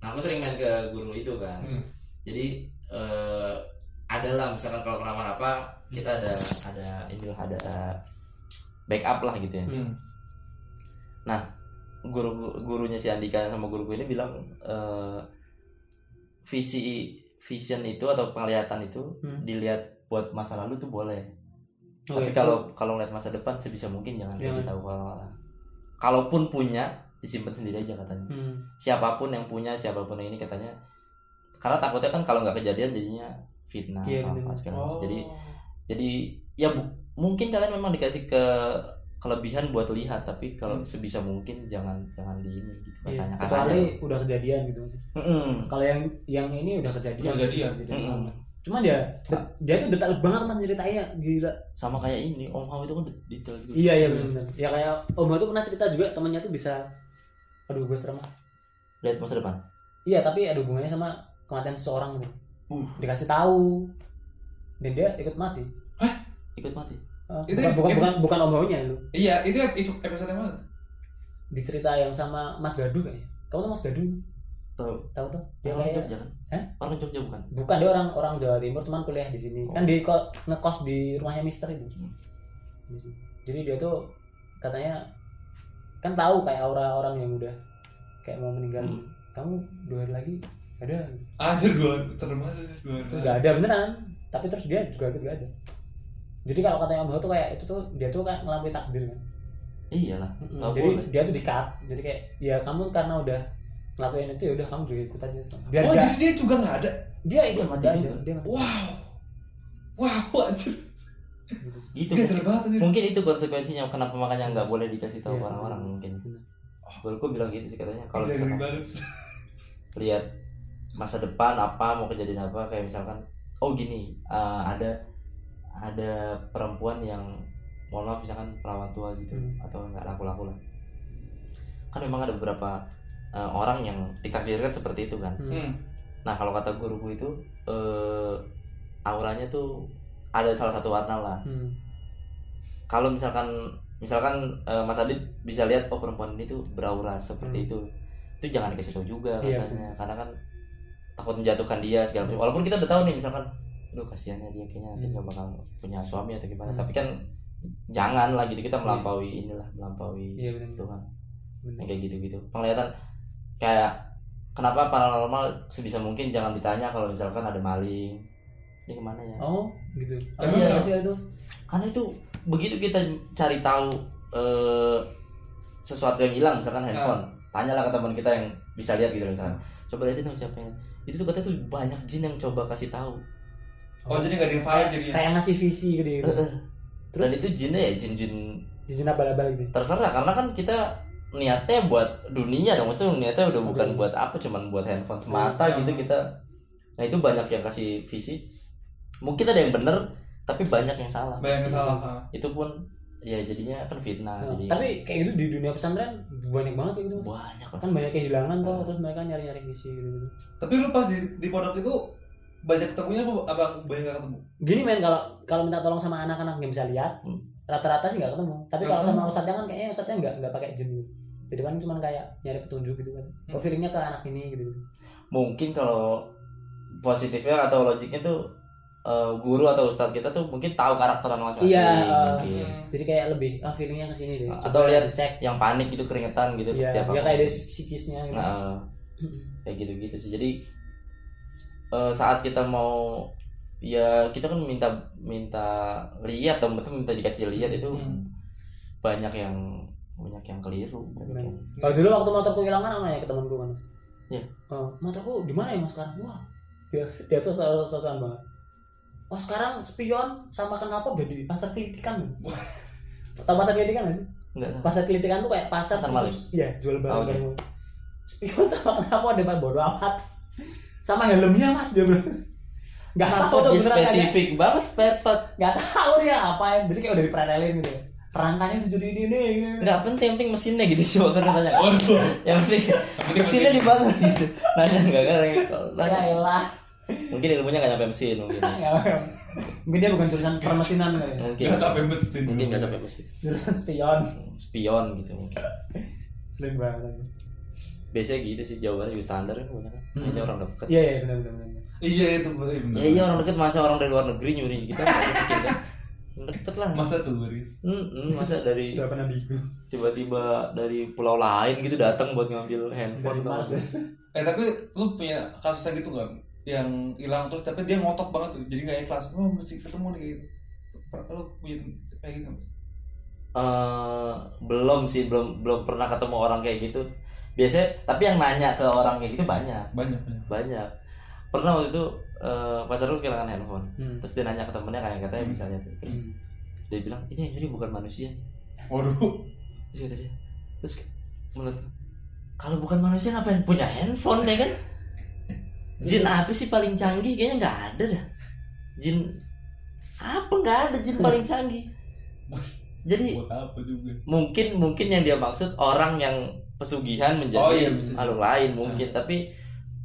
nah aku sering main ke guru itu kan Hmm. jadi eh, ada lah misalkan kalau kenapa-napa kita ada ada ini lah ada backup lah gitu ya Hmm. guru gurunya si Andika sama guruku ini bilang eh, visi vision itu atau penglihatan itu Hmm. dilihat buat masa lalu tuh boleh Oh, tapi itu- kalau kalau ngeliat masa depan sebisa mungkin jangan kasih Jangan. tahu ke orang kalaupun punya disimpan sendiri aja katanya Hmm. siapa pun yang punya siapa pun yang ini katanya karena takutnya kan kalau nggak kejadian jadinya fitnah Iya, bener. apa segala Oh. jadi jadi ya bu- mungkin kalian memang dikasih ke kelebihan buat lihat tapi kalau Hmm. sebisa mungkin jangan jangan di ini gitu Iya, katanya kecuali udah kejadian gitu. Mm-mm. kalau yang yang ini udah kejadian. Udah kejadian. kejadian. Mm-mm. cuman dia dia tuh detail banget mas ceritainnya gila. Sama kayak ini Om Hao itu kan det- detail gitu iya iya benar ya kayak Om Ho tuh pernah cerita juga temannya tuh bisa aduh gue serem. Lihat masa depan? Iya tapi ada hubungannya sama kematian seseorang gitu Uh. dikasih tahu. Dan dia ikut mati. Ikut mati Eh, Itu bukan, bukan, bukan bukan lu. Iya, itu episode episode yang mana? dicerita yang sama Mas Gadu kayaknya. Kamu tuh Mas Gadu? Tahu. Tahu tuh dia orang kayak Jogja kan? Hah? orang Jogja bukan? Bukan dia orang orang Jawa Timur cuman kuliah di sini. Oh. kan di ko- ngekos di rumahnya Mister itu. Hmm. jadi dia tuh katanya kan tahu kayak aura orang yang udah kayak mau meninggal. Hmm. kamu dua hari lagi ada. Anjir dua banget dua. terus nggak ada beneran. Tapi terus dia juga gak ada jadi kalau katanya Om Ho tuh kayak itu tuh dia tuh kan ngelampaui takdir kan iyalah Mm-mm. Nggak jadi boleh. dia tuh di cut jadi kayak ya kamu karena udah ngelakuin itu ya udah kamu juga ikut aja biar Oh, jadi dia juga nggak ada. dia ikut nggak ada juga. dia. Wow. Wow, anjir. gitu mungkin, banget mungkin itu konsekuensinya kenapa makanya nggak boleh dikasih tahu Iya. orang-orang mungkin Benar. Guruku bilang gitu sih katanya kalau Iya, misalkan lihat masa depan apa mau kejadian apa kayak misalkan oh gini eh, ada ada perempuan yang mohon maaf misalkan perawan tua gitu Hmm. atau nggak laku-laku lah kan memang ada beberapa eh, orang yang ditakdirkan seperti itu kan Hmm. Hmm. nah kalau kata guruku itu eh, auranya tuh ada salah satu warna lah Hmm. kalau misalkan misalkan eh, Mas Adit bisa lihat oh perempuan ini tuh beraura seperti Hmm. itu itu jangan dikasih tahu juga Iya, katanya karena kan takut menjatuhkan dia segala macam walaupun kita udah tahu nih misalkan lu kasihannya dia kayaknya nanti Hmm. nggak bakal punya suami atau gimana. Hmm. tapi kan jangan lah gitu kita melampaui inilah melampaui iya benar Tuhan. Yang kayak gitu-gitu. Penglihatan kayak kenapa paranormal sebisa mungkin jangan ditanya kalau misalkan ada maling? Ini ke mana ya? Oh gitu. Oh, Emang iya. sih itu karena itu begitu kita cari tahu eh, sesuatu yang hilang misalkan handphone tanyalah ke teman kita yang bisa lihat gitu misalkan. Coba lihatin dong siapa yang itu tuh katanya tuh banyak jin yang coba kasih tahu Oh, jadi nggak di-invite jadinya. kayak ngasih visi gitu, gitu. dan terus itu jinnya ya jin-jin jijin abal-abal gitu terserah karena kan kita niatnya buat dunia dong maksudnya niatnya udah bukan Oke. buat apa cuman buat handphone semata Iya. gitu kita nah itu banyak yang kasih visi mungkin ada yang bener tapi banyak yang salah Banyak yang salah. ha. itu pun ya jadinya kan fitnah Nah, jadi tapi kayak gitu di dunia pesantren banyak banget kayak gitu banyak kan banyak kehilangan tuh terus mereka nyari-nyari visi gitu, gitu Tapi lu pas di, di pondok itu banyak ketemunya apa, apa banyak nggak ketemu? gini men kalau kalau minta tolong sama anak-anak yang bisa lihat Hmm. rata-rata sih nggak ketemu tapi kalau sama ustadznya kan kayaknya ustadznya nggak nggak pakai jin gitu jadi kan cuma kayak nyari petunjuk gitu kan Hmm. oh feelingnya ke anak ini gitu, mungkin kalau positifnya atau logiknya tuh eh, guru atau ustadz kita tuh mungkin tahu karakter anak masing-masing Iya, mungkin. jadi kayak lebih ah feelingnya ke sini deh Atau lihat cek yang panik gitu keringetan gitu Iya, setiap ya apa. kayak ada psikisnya gitu. Nah, kayak gitu-gitu sih jadi eh, saat kita mau ya kita kan minta minta lihat atau betul minta dikasih lihat itu Hmm. banyak yang banyak yang keliru banyak Benar. yang Kalau dulu waktu motorku kehilangan aku nanya ke temanku kan. Mas. Iya. "Eh, motorku di mana ya Mas sekarang? Wah. Dia dia tuh sosokan banget. Oh sekarang spion sama kenapa udah di pasar kelitikan. Tahu pasar kelitikan nggak sih? enggak Pasar kelitikan tuh kayak pasar, Pasar khusus. Iya, jual Oh, barang-barang. Spion sama kenapa ada Pak bodo amat. Sama helmnya Mas dia bilang. Gak tahu tuh ya beneran kayak spesifik banget spare part Gak tahu dia apa ya. Jadi kayak udah diperelelin gitu. Rangkanya tuh jadi ini nih. Gini. nggak penting yang penting mesinnya gitu coba kan tanya yang penting mesinnya di mana gitu nanya nggak kan Ya elah. mungkin ilmunya nggak nyampe mesin mungkin Nggak, mungkin dia bukan jurusan permesinan kali ya. mungkin Nggak sampai mesin. mungkin nggak sampai mesin jurusan spion spion gitu mungkin sering banget biasanya gitu sih jawabannya juga standar kan kebanyakan Hmm. Kayaknya orang dekat iya iya benar benar benar Iya itu betul. bener. ya iya orang dekat masa orang dari luar negeri nyuri kita nggak mungkin kan deket lah Masa turis. Mm-mm, masa dari jawaban ambigu tiba-tiba dari pulau lain gitu datang buat ngambil handphone dari atau ya. Eh tapi lu punya kasusnya gitu nggak? Yang hilang terus tapi dia ngotot banget tuh, jadi nggak ikhlas. Oh mesti ketemu nih gitu. Lu punya kayak gitu? Eh, belum sih belum belum pernah ketemu orang kayak gitu biasanya tapi yang nanya ke orang kayak gitu banyak Banyak banyak. banyak pernah waktu itu eh, pacar gue kehilangan handphone Hmm. terus dia nanya ke temennya kayak katanya Hmm. misalnya tuh. terus Hmm. dia bilang ini yang nyuri bukan manusia Waduh. terus kata dia terus menurut kalau bukan manusia ngapain punya handphone ya kan jin apa sih paling canggih kayaknya nggak ada dah jin apa nggak ada jin paling canggih jadi Buat apa juga? mungkin mungkin yang dia maksud orang yang pesugihan menjadi Oh, iya, makhluk lain mungkin tapi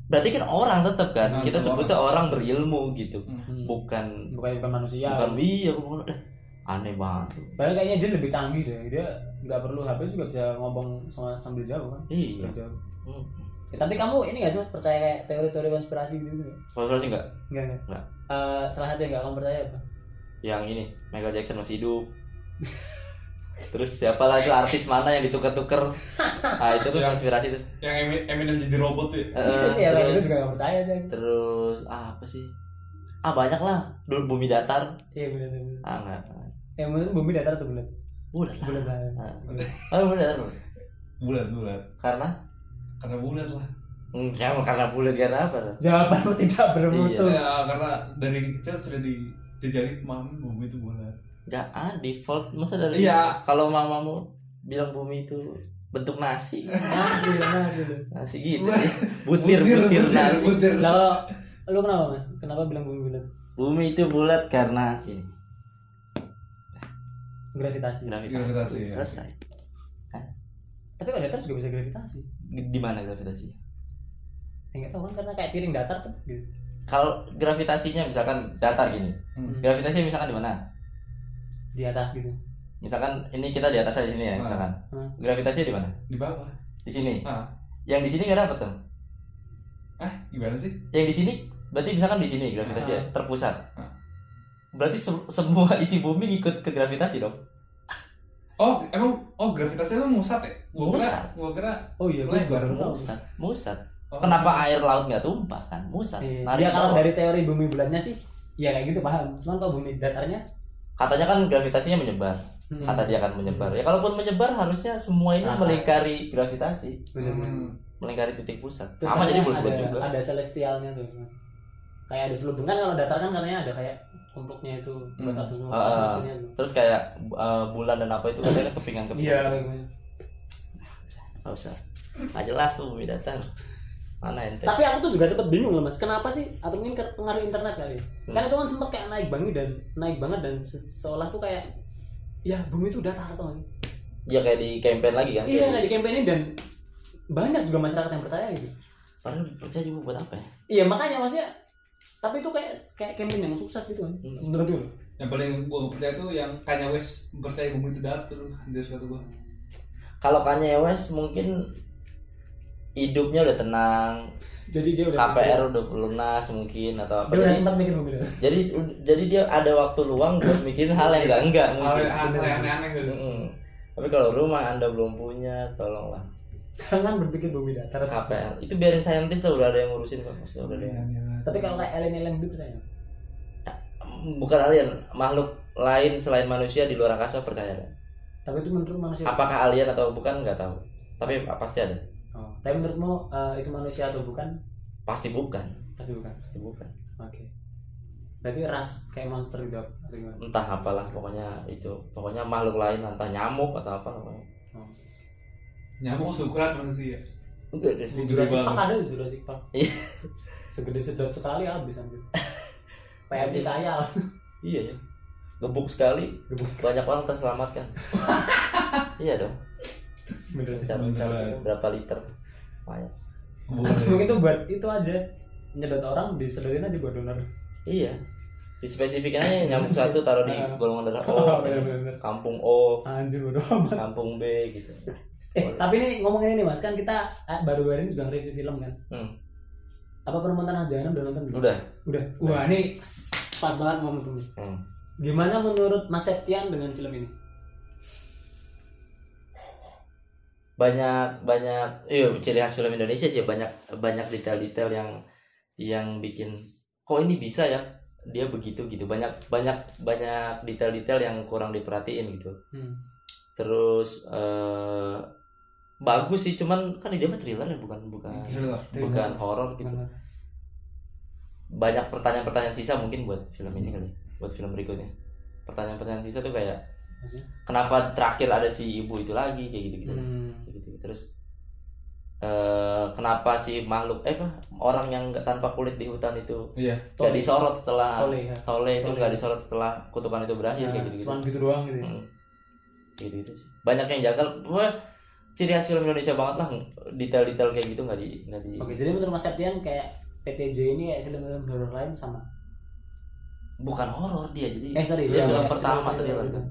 berarti kan orang tetap kan Nah, kita sebutnya orang berilmu gitu Hmm. bukan bukan bukan manusia bukan iya bukan eh, aneh banget Padahal kayaknya Jin lebih canggih deh. Dia nggak perlu HP juga bisa ngomong sama sambil jauh kan. iya jauh. hmm. Ya, tapi kamu ini gak sih Mas, percaya kayak teori-teori konspirasi gitu gitu? Kalau sih enggak Enggak enggak. Nggak. Eh, salah satu yang nggak kamu percaya apa? yang ini Michael Jackson masih hidup terus siapa lagi artis mana yang ditukar-tukar nah itu tuh Ya. konspirasi tuh Yang Emin- Eminem jadi robot tuh. ya? Sih, ya, terus juga gak percaya sih. terus ah, apa sih ah banyak lah dulu bumi datar Iya benar benar. ah enggak Yang mungkin bumi datar atau bulat? bulat lah Bulat lah. Ah. Bulat. oh bumi datar bulat. Bulat bulat. karena Karena bulat lah. enggak karena bulat karena apa tuh? Jawabanmu tidak bermutu. Iya. Ya, karena dari kecil sudah dijajari pemahaman bumi itu bulat. Enggak ah default masa dari Iya. kalau mamamu bilang bumi itu bentuk nasi Masih, masih. nasi gitu butir butir, nasi butir. Nah, kalau lu kenapa mas? Kenapa bilang bumi bulat? bumi itu bulat karena ini Gravitasi. gravitasi, Gravitasi, ya. selesai Tapi kalau datar juga bisa gravitasi. di mana gravitasi Ya nggak tahu kan karena kayak piring datar tuh gitu. kalau gravitasinya misalkan datar gini Hmm. gravitasinya misalkan di mana Di atas gitu. misalkan ini kita di atas aja di sini ya Ah. misalkan Hmm. gravitasinya di mana Di bawah. di sini Ah. yang di sini nggak dapet tuh Ah, gimana sih? yang di sini berarti misalkan di sini gravitasinya Ah. terpusat Ah. berarti se- semua isi bumi ngikut ke gravitasi dong Oh, emang oh gravitasinya emang musat ya? Gua kira, Musat. gua kira Oh iya, gue juga musat musat oh, kenapa air laut nggak tumpah kan musat Iya. Ya kalau dari teori bumi bulatnya sih, ya kayak gitu paham. Cuman kalau bumi datarnya, katanya kan gravitasinya menyebar hmm, kata dia akan menyebar ya kalaupun menyebar harusnya semua ini Rata. melingkari gravitasi. Hmm. melingkari titik pusat Terus sama jadi katanya bulat-bulat ada, juga Ada celestialnya tuh. Kayak ada selubung kan kalau datar kan katanya ada kayak tumpluknya itu buat Hmm. ah. atmosfernya tuh. terus kayak uh, bulan dan apa itu katanya kepingan kepingan Iya, gitu. nggak usah nggak jelas tuh bumi datar mana ente Tapi aku tuh juga sempet bingung loh mas, kenapa sih? Atau mungkin pengaruh internet kali? Hmm. Kan itu kan sempet kayak naik banget dan naik banget dan se- seolah tuh kayak ya bumi itu datar tuh. ya kayak di campaign lagi kan Iya kayak di campaign ini dan banyak juga masyarakat yang percaya gitu. padahal percaya juga buat apa ya Iya makanya maksudnya tapi itu kayak kayak campaign yang sukses gitu kan. Hmm. Menurut gue. Yang paling gua nggak percaya tuh yang Kanye West percaya bumi itu datar Anjir suatu gua. kalau Kanye West mungkin hidupnya udah tenang. Jadi dia udah KPR udah lunas mungkin atau apa. Dia udah jadi, sempat mikir datar. jadi jadi dia ada waktu luang buat mikirin hal yang enggak enggak Hal mungkin. hal yang aneh-aneh gitu. Tapi kalau rumah anda belum punya tolonglah. Jangan berpikir bumi datar. KPR itu biarin saintis lah udah ada yang ngurusin kok maksudnya udah ada yang Tapi kalau kayak alien-alien gitu percaya. bukan alien. Makhluk lain selain manusia di luar angkasa percaya. Tapi itu menurut manusia. apakah alien atau bukan nggak tahu. Tapi pasti ada Oh. Tapi menurutmu eh, itu manusia atau bukan? pasti bukan Pasti bukan. pasti bukan Oke. Berarti ras kayak monster gitu atau gimana? entah apalah pokoknya itu pokoknya makhluk lain entah nyamuk atau apa namanya Nyamuk seukuran manusia. enggak Di Jurassic. Park ada di Jurassic Park. Iya. Segede sedot sekali habis anjir. PMI kaya lah. iya ya gebuk sekali Gebuk. banyak orang terselamatkan iya dong Cara berapa liter? Banyak mungkin itu buat itu aja nyedot orang disedotin aja buat donor. Iya. Di spesifikin aja nyamuk satu taruh di golongan darah O bener-bener. Kampung O. Anjir bodo amat. Kampung B gitu. Eh tapi ini ngomongin ini mas. Kan kita eh, baru-baru ini juga review film kan? Hmm. apa perempuan jahanam udah nonton belum? udah. Udah. Wah ini pas banget momentumnya Hmm. gimana menurut Mas Septian dengan film ini banyak banyak iya ciri khas film Indonesia sih banyak banyak detail-detail yang yang bikin kok ini bisa ya dia begitu gitu banyak banyak banyak detail-detail yang kurang diperhatiin gitu hmm. terus eh bagus sih cuman kan dia mah thriller ya bukan bukan Thriller. bukan horor gitu Bener. banyak pertanyaan-pertanyaan sisa mungkin buat film ini kali buat film berikutnya pertanyaan-pertanyaan sisa tuh kayak Maksudnya? kenapa terakhir ada si ibu itu lagi kayak gitu gitu Hmm. Gitu terus eh kenapa si makhluk eh apa orang yang nggak tanpa kulit di hutan itu Iya. nggak disorot setelah Tole ya Tole itu Tole. nggak disorot setelah kutukan itu berakhir kayak gitu gitu cuman gitu doang gitu ya. gitu gitu sih banyak yang jagal Pokoknya ciri khas film Indonesia banget lah detail-detail kayak gitu nggak di nggak di Oke, jadi menurut Mas Septian kayak PTJ ini kayak film-film horor lain sama. bukan horor dia jadi Eh sorry, dia dia film kayak pertama thriller- thriller thriller.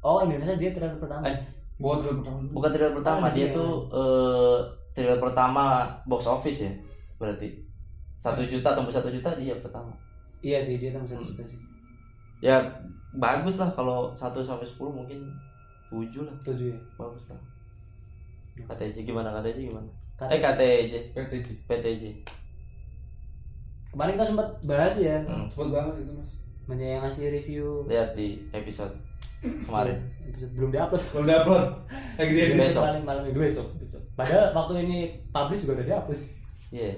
Oh Indonesia dia trailer pertama. Eh, Buat film pertama. bukan thriller pertama Oh, dia iya. tuh eh thriller pertama box office ya berarti satu juta tembus satu juta dia pertama Iya sih dia tembus satu juta sih. ya bagus lah kalau 1 sampai 10 mungkin 7 lah Tujuh ya. bagus lah KTJ gimana KTJ gimana Kata- eh KTJ PTJ. PTJ Kemarin kita sempat bahas ya, Hmm. Cepet banget itu mas. banyak yang ngasih review lihat di episode kemarin episode belum diupload. Belum diupload. Lagi dia di Besok. Paling malam minggu besok, besok. Padahal waktu ini publish juga udah diupload iya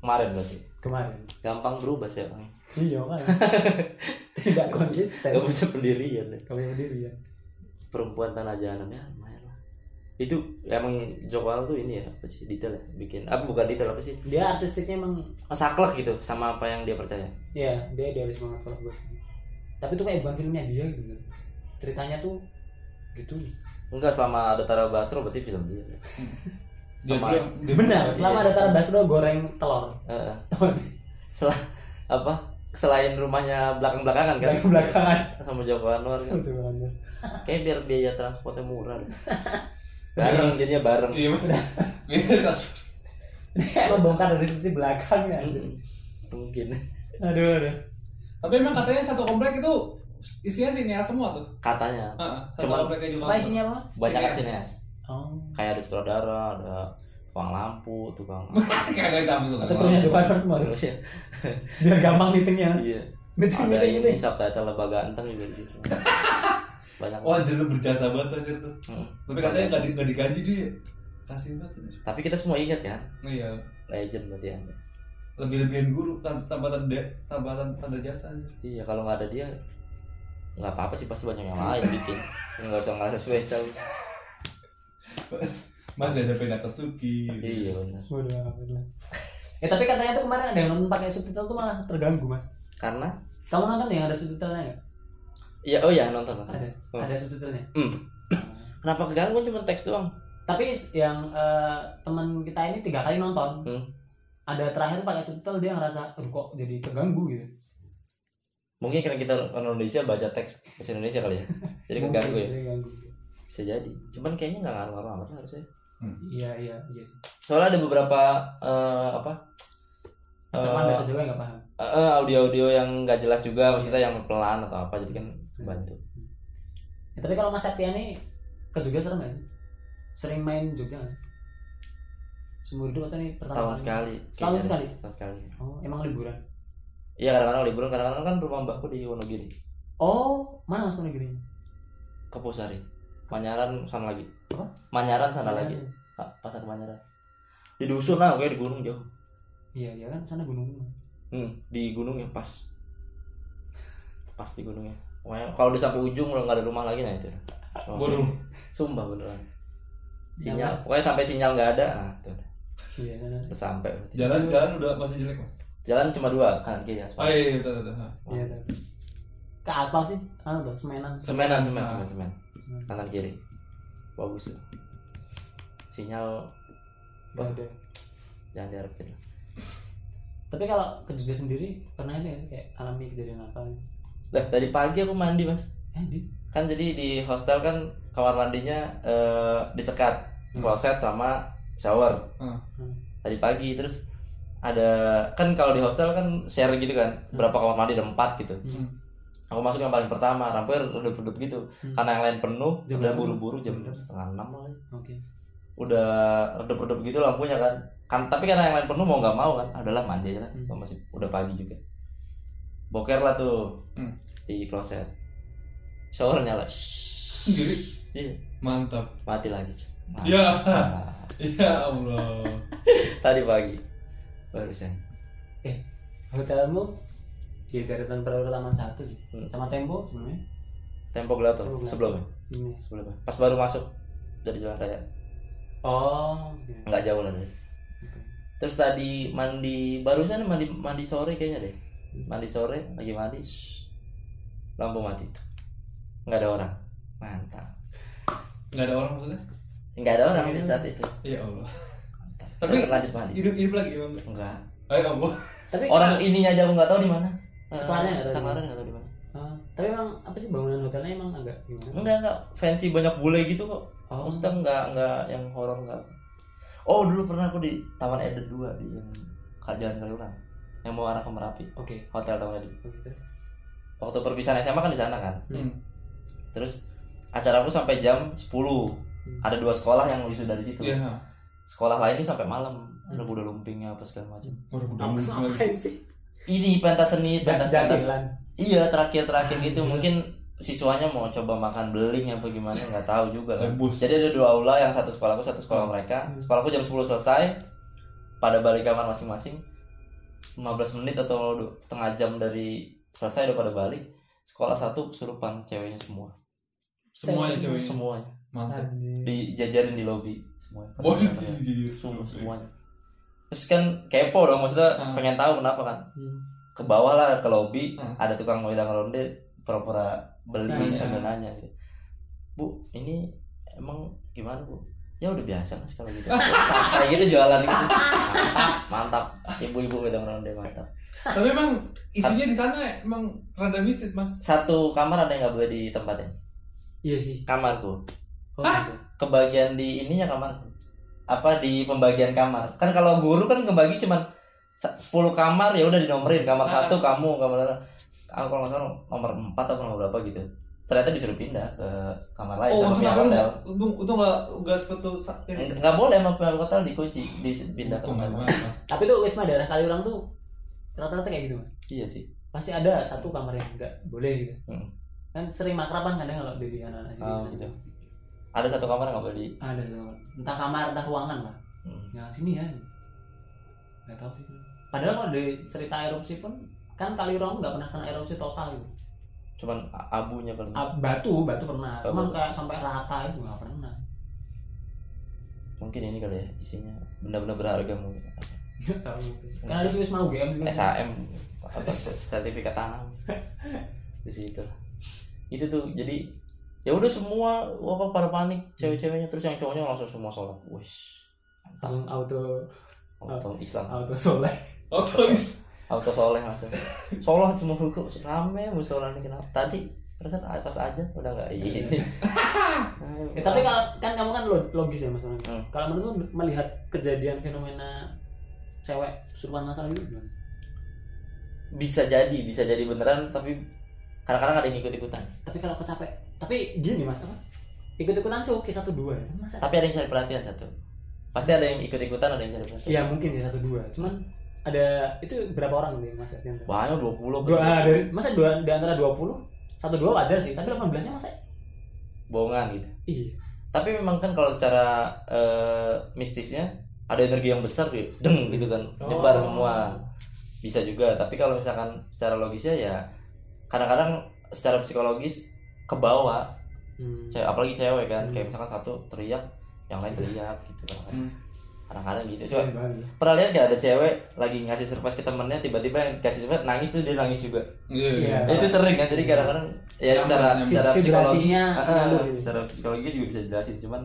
kemarin berarti kemarin. gampang berubah sih orangnya Iya kan. Tidak konsisten. gak punya pendirian yang diri ya. perempuan tanah jahanam ya lumayan lah itu emang Joko Anwar tuh ini ya apa sih detail ya bikin apa bukan detail apa sih Dia artistiknya emang saklek gitu sama apa yang dia percaya ya dia idealis banget kalau gue. Tapi itu kayak bukan filmnya dia gitu. Ceritanya tuh gitu. enggak selama ada Tara Basro berarti film dia Sama- dia Benar, selama ada Tara Basro goreng telur. Sih? Setelah apa selain rumahnya belakang belakangan kan Belakang belakangan. sama Joko Anwar kan kayak biar biaya transportnya murah deh. bareng jadinya bareng Iya. Emang bongkar dari sisi belakangnya aja. Mm, mungkin Aduh, aduh. Tapi emang katanya satu komplek itu isinya sineas semua tuh. katanya kompleknya juga. Apa isinya apa? banyak kan Sineas. sineas Oh. kayak ada sutradara ada tukang lampu tukang Kayak campur tuh. Joko Anwar semua. Terus ya, Biar gampang meetingnya. iya Meeting ada meeting ini itu. subtitle lebah ganteng juga di situ banyak Wah, jadi lu berjasa banget anjir tuh. Hmm. Tapi katanya nggak di, nggak digaji dia. Kasih banget. tapi kita semua ingat kan Iya. legend berarti ya Lebih-lebihin guru tan- tanpa tanda tanpa tanda jasa iya kalau nggak ada dia nggak apa-apa sih pasti banyak yang lain bikin nggak usah ngerasa spesial Mas ada Pena Katsuki. iya benar. Eh tapi katanya tuh kemarin ada yang nonton pakai subtitle tuh malah terganggu mas. karena Kamu nonton yang ada subtitlenya nggak? iya oh iya nonton nonton Ada, Oh. ada subtitlenya. Hmm. kenapa keganggu cuma teks doang Tapi yang eh, teman kita ini tiga kali nonton. Hmm. Ada terakhir pakai subtitle dia ngerasa, "Aduh, kok jadi terganggu gitu. Mungkin karena kita orang Indonesia baca teks bahasa Indonesia kali ya jadi keganggu ya bisa jadi cuman kayaknya nggak ngaruh-ngaruh amat lah harusnya Iya iya iya sih. soalnya ada beberapa eh, apa Cuman Eh, bahasa Jawa nggak paham. eh, audio-audio yang nggak jelas juga maksudnya yang pelan atau apa jadi kan bantu Ya, tapi kalau Mas Septiani ke Jogja serem nggak sih? Sering main Jogja nggak sih? Seumur hidup atau ini pertama setahun kali? sekali Setahun sekali? setahun sekali Oh, emang liburan. Iya kadang-kadang liburan kadang-kadang kan rumah mbakku di Wonogiri Oh, mana Mas negerinya? ke Pusari Manyaran sana lagi Apa? Manyaran sana lagi Ah, pasar Manyaran di dusun lah kayak di gunung jauh Iya, iya kan sana gunung. hmm, di gunung yang pas pas di gunungnya Pokoknya kalau udah sampai ujung udah nggak ada rumah lagi nah itu oh, Waduh. sumpah beneran sinyal pokoknya sampai sinyal nggak ada nah tuh Iya, kan. sampai. Jalan-jalan udah masih jelek mas. Jalan cuma dua kanan kiri Oh aspal iya iya betul betul. Iya, tahu. Ke aspal sih, anu tuh, semenan. semenan semen Ah. semen semen kanan kiri bagus tuh sinyal ada. jangan diharapin tapi kalau ke Jogja sendiri pernah ini nggak sih kayak alami kejadian apa gitu? Lah tadi pagi aku mandi mas. eh di Kan jadi di hostel kan kamar mandinya eh, disekat Hmm. kloset sama shower. Hmm. Hmm. Tadi pagi terus ada kan kalau di hostel kan share gitu kan berapa kamar mandi ada empat gitu. Hmm. Aku masuk yang paling pertama, rampir redup-redup gitu. Hmm. Karena yang lain penuh, Jam udah berapa? buru-buru jam Jam setengah enam lah. oke Udah redup-redup gitu lampunya kan. Kan tapi karena yang lain penuh mau nggak mau kan, adalah mandi aja lah. Hmm. Masih udah pagi juga. Boker lah tuh Hmm. di kloset. Shower nyala. Sendiri. Iya, Mantap. mati lagi. Mati. Ya. Ya Allah. Tadi pagi barusan. hotelmu di deretan Prawira Taman satu sih Hmm. sama Tempo sebenarnya Tempo Gelato sebelumnya. ini Sebelumnya. Pas baru masuk dari jalan raya. oh oke. Nggak jauh lah. Oke. Terus tadi mandi barusan mandi mandi sore kayaknya deh. Mandi sore lagi mandi. shh, lampu mati. Nggak ada orang. Mantap. Nggak ada orang maksudnya? Nggak ada orang di saat itu. Ya Allah. Tapi lanjut mandi. Hidup hidup lagi bang. Enggak. Ayo Allah. tapi Orang ininya aja aku nggak tahu di mana. Sekolahnya nggak tahu di Sekolahnya nggak tahu di mana. Ah, tapi emang apa sih bangunan hotelnya emang agak gimana Enggak enggak fancy banyak bule gitu kok. oh Maksudnya enggak enggak yang horor enggak. Oh dulu pernah aku di Taman Eden 2 di yang Jalan Kaliurang yang mau arah ke Merapi oke hotel Taman Eden. Oh, gitu Waktu perpisahan SMA kan di sana kan. Hmm. Terus acaraku sampai jam 10 Ada dua sekolah yang wisuda di situ. Iya. Sekolah lain ini sampai malam. Udah udah lumpingnya apa segala macam. Udah sih Ini pentas seni, pentas pentas. Iya terakhir terakhir gitu. Mungkin siswanya mau coba makan beling apa gimana nggak tahu juga kan. Jadi ada dua aula yang satu sekolahku satu sekolah mereka. Hmm. Sekolahku jam 10 selesai. Pada balik kamar masing-masing. 15 menit atau setengah jam dari selesai udah pada balik. Sekolah satu kesurupan ceweknya semua. Semuanya cewek. Semuanya. Mantap. Dijajarin di lobi semuanya. Body Semua semuanya. Terus kan kepo dong maksudnya Ah. pengen tahu kenapa kan. Hmm. Ke bawah lah ke lobi Ah. ada tukang wedang ronde pura-pura beli Nanya. sambil nanya gitu. Bu, ini emang gimana bu? Ya udah biasa mas kalau gitu. Santai gitu jualan gitu. Mantap, mantap. Ibu-ibu wedang ronde mantap. Tapi emang isinya di sana emang rada mistis mas. Satu kamar ada yang nggak boleh ditempatin. iya sih Kamarku. Oh, Hah? gitu. Kebagian di ininya kamarku. Apa di pembagian kamar? Kan kalau guru kan kebagi cuman sa- 10 kamar ya udah dinomorin kamar Ah. satu kamu kamar aku kalau nggak salah nomor 4 atau nomor berapa gitu ternyata disuruh pindah ke kamar lain Oh sama hotel untung untung nggak nggak seperti sa- ini. Nggak- nggak boleh sama pihak hotel dikunci dipindah ke kamar lain tapi tuh wisma daerah Kaliurang tuh rata-rata kayak gitu mas iya sih pasti ada satu kamar yang nggak boleh gitu Hmm. kan sering makraban kadang kalau dari anak-anak sini Oh, gitu. Ada satu kamar nggak boleh di ada satu kamar. Entah kamar entah ruangan lah Hmm. yang sini ya. Nggak tahu sih. Padahal kalau dari cerita erupsi pun kan Kaliurang tuh nggak pernah kena erupsi total gitu. Cuman abunya paling Ah, batu batu pernah. Oh, cuman batu. kayak sampai rata itu nggak pernah mungkin ini kali ya isinya benda-benda berharga mungkin. Nggak tahu. Kan ada tuh wisma UGM juga SAM apa sertifikat tanam. Di situ. Itu tuh jadi ya udah semua apa pada panik cewek-ceweknya terus yang cowoknya langsung semua sholat wes langsung auto auto Islam auto soleh Otoris. auto soleh langsung sholat semua hukum rame musola nih kenapa tadi perasaan atas aja udah nggak ini Ya, tapi kalau kan kamu kan lo- logis ya mas Rangga. Hmm. Kalau menurutmu melihat kejadian fenomena cewek suruhan masalah itu gimana? bisa jadi bisa jadi beneran tapi kadang-kadang ada yang ikut-ikutan Tapi kalau kecapek, tapi gini mas apa? Ikut ikutan sih oke satu dua ya. Masa? tapi ada yang cari perhatian satu pasti ada yang ikut-ikutan ada yang cari perhatian Iya mungkin sih satu dua. Cuman ada itu berapa orang nih mas Etian? banyak 20 Dua, ah, dari masa dua di antara 20 satu dua wajar sih, tapi 18 nya masa? bohongan gitu Iya. tapi memang kan kalau secara eh, mistisnya ada energi yang besar gitu deng gitu kan nyebar Oh. semua bisa juga tapi kalau misalkan secara logisnya ya kadang-kadang secara psikologis ke bawah Hmm. cewek apalagi cewek kan Hmm. kayak misalkan satu teriak yang lain teriak gitu kadang-kadang Hmm. kadang-kadang gitu Iya, so, pernah lihat gak ada cewek lagi ngasih surprise ke temennya tiba-tiba yang kasih surprise nangis tuh dia nangis juga Iya. Iya. Ya, itu sering kan jadi kadang-kadang ya Nyaman, secara nyaman. secara psikologi Vibrasinya ah, ngaruh gitu. secara psikologi juga bisa jelasin cuman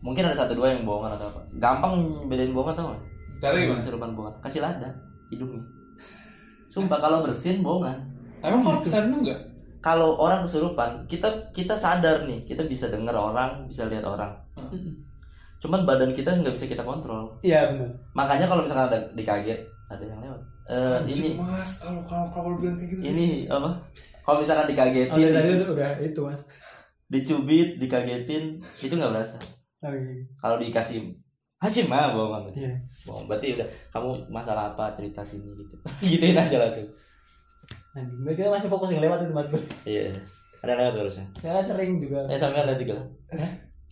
mungkin ada satu dua yang bohongan atau apa gampang bedain bohongan tau gak? Cara gimana? Kesurupan bohongan kasih lada hidungnya sumpah kalau bersin bohongan Emang kalau ke sana enggak? Kalau orang kesurupan kita kita sadar nih kita bisa dengar orang bisa lihat orang. Cuman badan kita nggak bisa kita kontrol. Iya benar makanya kalau misalkan ada dikaget ada yang lewat. Eh, ini. Mas, kalau kalau kalau bilang kayak gitu ini apa? Kalau misalkan dikagetin oh, dari tadi dicu- itu udah itu mas. dicubit dikagetin itu nggak berasa. Oh, iya. kalau dikasih Hashim mah bohong banget Iya. bohong berarti udah kamu masalah apa cerita sini gitu. Gituin aja langsung Anjing, kita masih fokus yang lewat itu mas Bro. iya ada lewat terusnya Saya sering juga. eh sampai lihat juga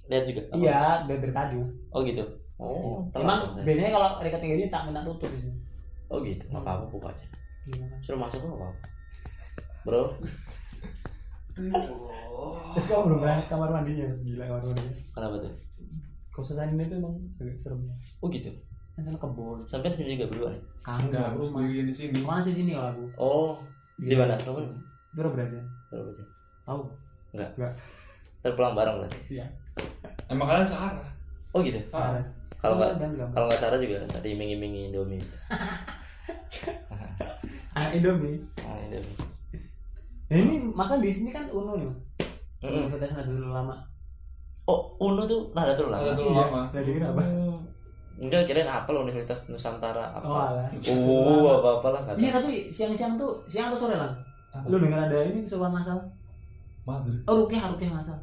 lihat juga Apa? Iya, dari, dari tadi. Oh gitu oh telat Emang saya. biasanya kalau recording ini tak minta tutup sih. oh gitu nggak apa apa buka aja Iya, Mas. suruh masuk nggak apa apa bro Saya kamu belum pernah kamar mandinya mas gila kamar mandinya. kenapa tuh Kosan ini tuh emang agak serem. oh gitu Kan sana kebun. sampai di sini juga berdua nih Kagak sendirian di sini. Mana sih sini kalau aku? oh di mana kamu Bro beraja. berapa jam Tahu? Enggak. Enggak. terpulang bareng berarti Iya. Emang kalian Sahara? oh gitu Salah. Kalau nggak- kalau nggak salah juga tadi iming-imingi Indomie Anak Indomie. ah, Indomie Nah ini makan di sini kan Uno nih mas. Universitas Nahdlatul Ulama. oh Uno tuh nah tuh lah Ada tuh Iya. Enggak kirain apa lo Universitas Nusantara apa Oh alah. oh apa apa lah Iya tapi siang-siang tuh siang atau sore lah. Apa? Lu dengar ada ini kesurupan masal? Maghrib. Oh rukyah rukyah masal.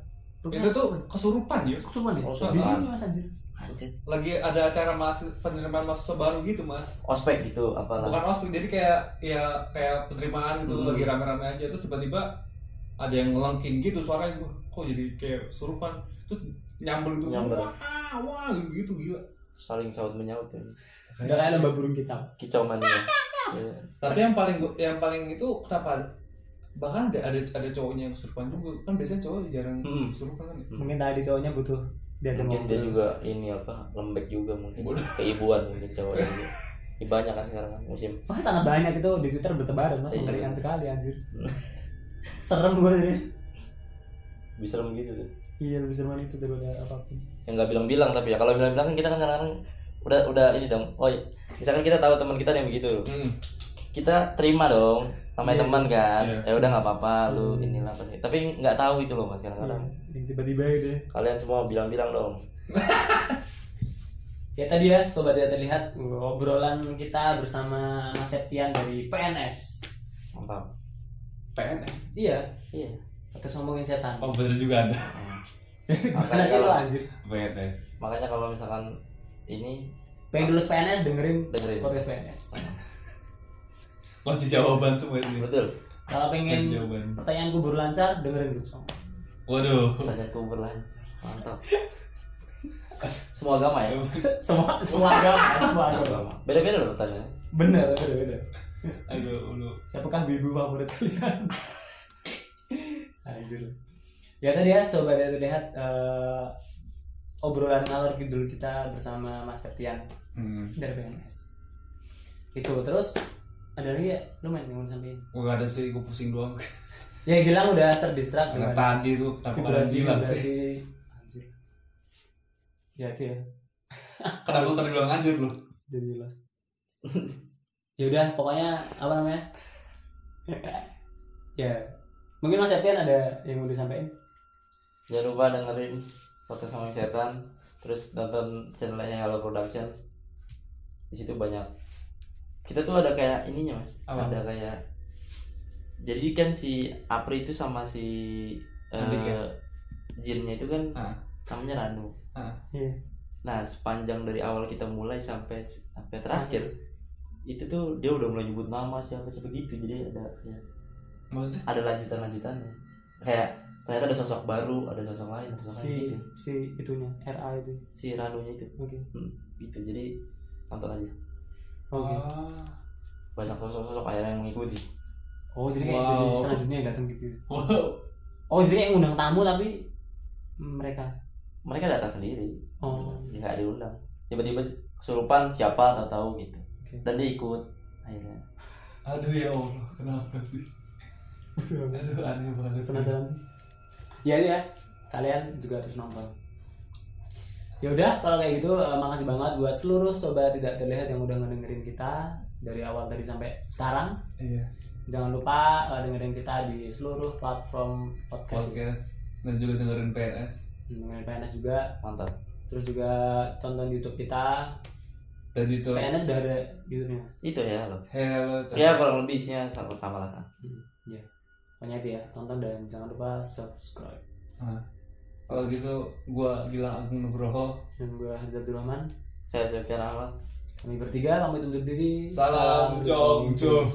Itu tuh kesurupan ya. kesurupan ya? Oh, di sini mas anjir. anjir Lagi ada acara mahasiswa penerimaan mahasiswa baru gitu mas. ospek gitu apa lah Bukan ospek, jadi kayak ya kayak penerimaan gitu Hmm. lagi rame-rame aja terus tiba-tiba ada yang ngelengking gitu suaranya gua kok jadi kayak kesurupan terus nyambel gitu Nyambel. wah wah gitu gila saling saut menyaut ya. Udah kayak lomba burung kicau. kicau mania Iya. tapi yang paling yang paling itu kenapa bahkan ada ada, ada cowoknya yang kesurupan juga kan biasanya cowok jarang Hmm. kesurupan kan ya? Mungkin tadi cowoknya butuh diajak mungkin dia ngobrol. juga ini apa lembek juga mungkin keibuan mungkin cowok juga Ini banyak kan sekarang kan musim Wah sangat banyak itu di Twitter bertebaran mas Iya. mengerikan sekali anjir. Serem gue jadi. bisa gitu tuh Iya lebih serem itu daripada apa pun. Yang nggak bilang-bilang tapi ya kalau bilang-bilang kan kita kan kadang-kadang udah udah ini dong oh iya. misalkan kita tahu teman kita ada yang begitu Hmm. kita terima dong namanya Iya teman kan Iya. ya udah nggak apa-apa lu Hmm. inilah apa sih tapi nggak tahu itu loh mas Iya. kadang-kadang Yang tiba-tiba gitu ya. kalian semua bilang-bilang dong Ya tadi ya sobat tidak terlihat obrolan kita bersama Mas Septian dari PNS. mantap PNS Iya. iya Terus ngomongin setan. oh bener juga ada Gimana sih lo anjir? PNS makanya kalau misalkan ini Pengen lulus PNS dengerin dengerin podcast PNS. kunci jawaban semua ini betul Kalau pengen pertanyaan kubur lancar dengerin dulu. waduh tanya tuh berlanjut mantap semua agama ya Semua semua agama, semua agama. beda-beda loh pertanyaannya Bener, bener. aduh lu Siapakah ibu favorit kalian? Anjir. Ya tadi ya sobat yang terlihat eh, obrolan ngalor kidul kita bersama Mas Septian hmm. dari PNS. Itu terus ada lagi ya lu main yang mau sampein? Gua ada sih, gue pusing doang Ya Gilang udah terdistrak dengan tadi tuh, kenapa kalian vibrasi vibrasi. Anjir. Ya itu ya. Kenapa lu tadi bilang anjir lu? Jadi los. ya udah pokoknya apa namanya? ya mungkin Mas Septian ada yang mau disampaikan? Jangan lupa dengerin podcast sama setan terus nonton channelnya Hello Production di situ banyak kita tuh ada kayak ininya mas Apa? ada kayak jadi kan si Apri itu sama si eh, ya? jinnya itu kan Ah. namanya Ranu Ah. Iya. nah sepanjang dari awal kita mulai sampai sampai terakhir itu tuh dia udah mulai nyebut nama siapa siapa gitu jadi ada kayak Maksudnya? ada lanjutan lanjutannya kayak ternyata ada sosok baru ada sosok lain ada sosok lain Si gitu si itunya RA itu. si Ranunya itu Oke. hmm, gitu jadi tonton aja Oke. Ah. banyak sosok-sosok akhirnya yang mengikuti Oh jadi kayak Wow. jadi selanjutnya yang datang gitu. Wow. Oh jadi kayak ngundang tamu tapi mereka. mereka datang sendiri Oh. Ya, nggak diundang tiba-tiba kesurupan siapa tak tahu gitu Oke. dan dia ikut akhirnya Aduh ya Allah, kenapa sih? Aduh aneh banget. Penasaran sih? Ya ya. Kalian juga harus nonton. Ya udah kalau kayak gitu eh, makasih banget buat seluruh sobat tidak terlihat yang udah ngedengerin kita dari awal tadi sampai sekarang. Iya. Jangan lupa eh, dengerin kita di seluruh platform podcast podcast. Dan juga dengerin PNS dengerin PNS juga. Mantap. Terus juga tonton YouTube kita. Dan itu PNS udah ada YouTube-nya. Itu ya lo hello ya kurang lebih isinya sama sama lah kan pokoknya itu ya tonton dan jangan lupa subscribe. Kalau gitu gua Gilang Agung Nugroho. Dan gue Hazardul Rahman saya Sofian Ahmad. Kami bertiga pamit undur diri. Salam jongjo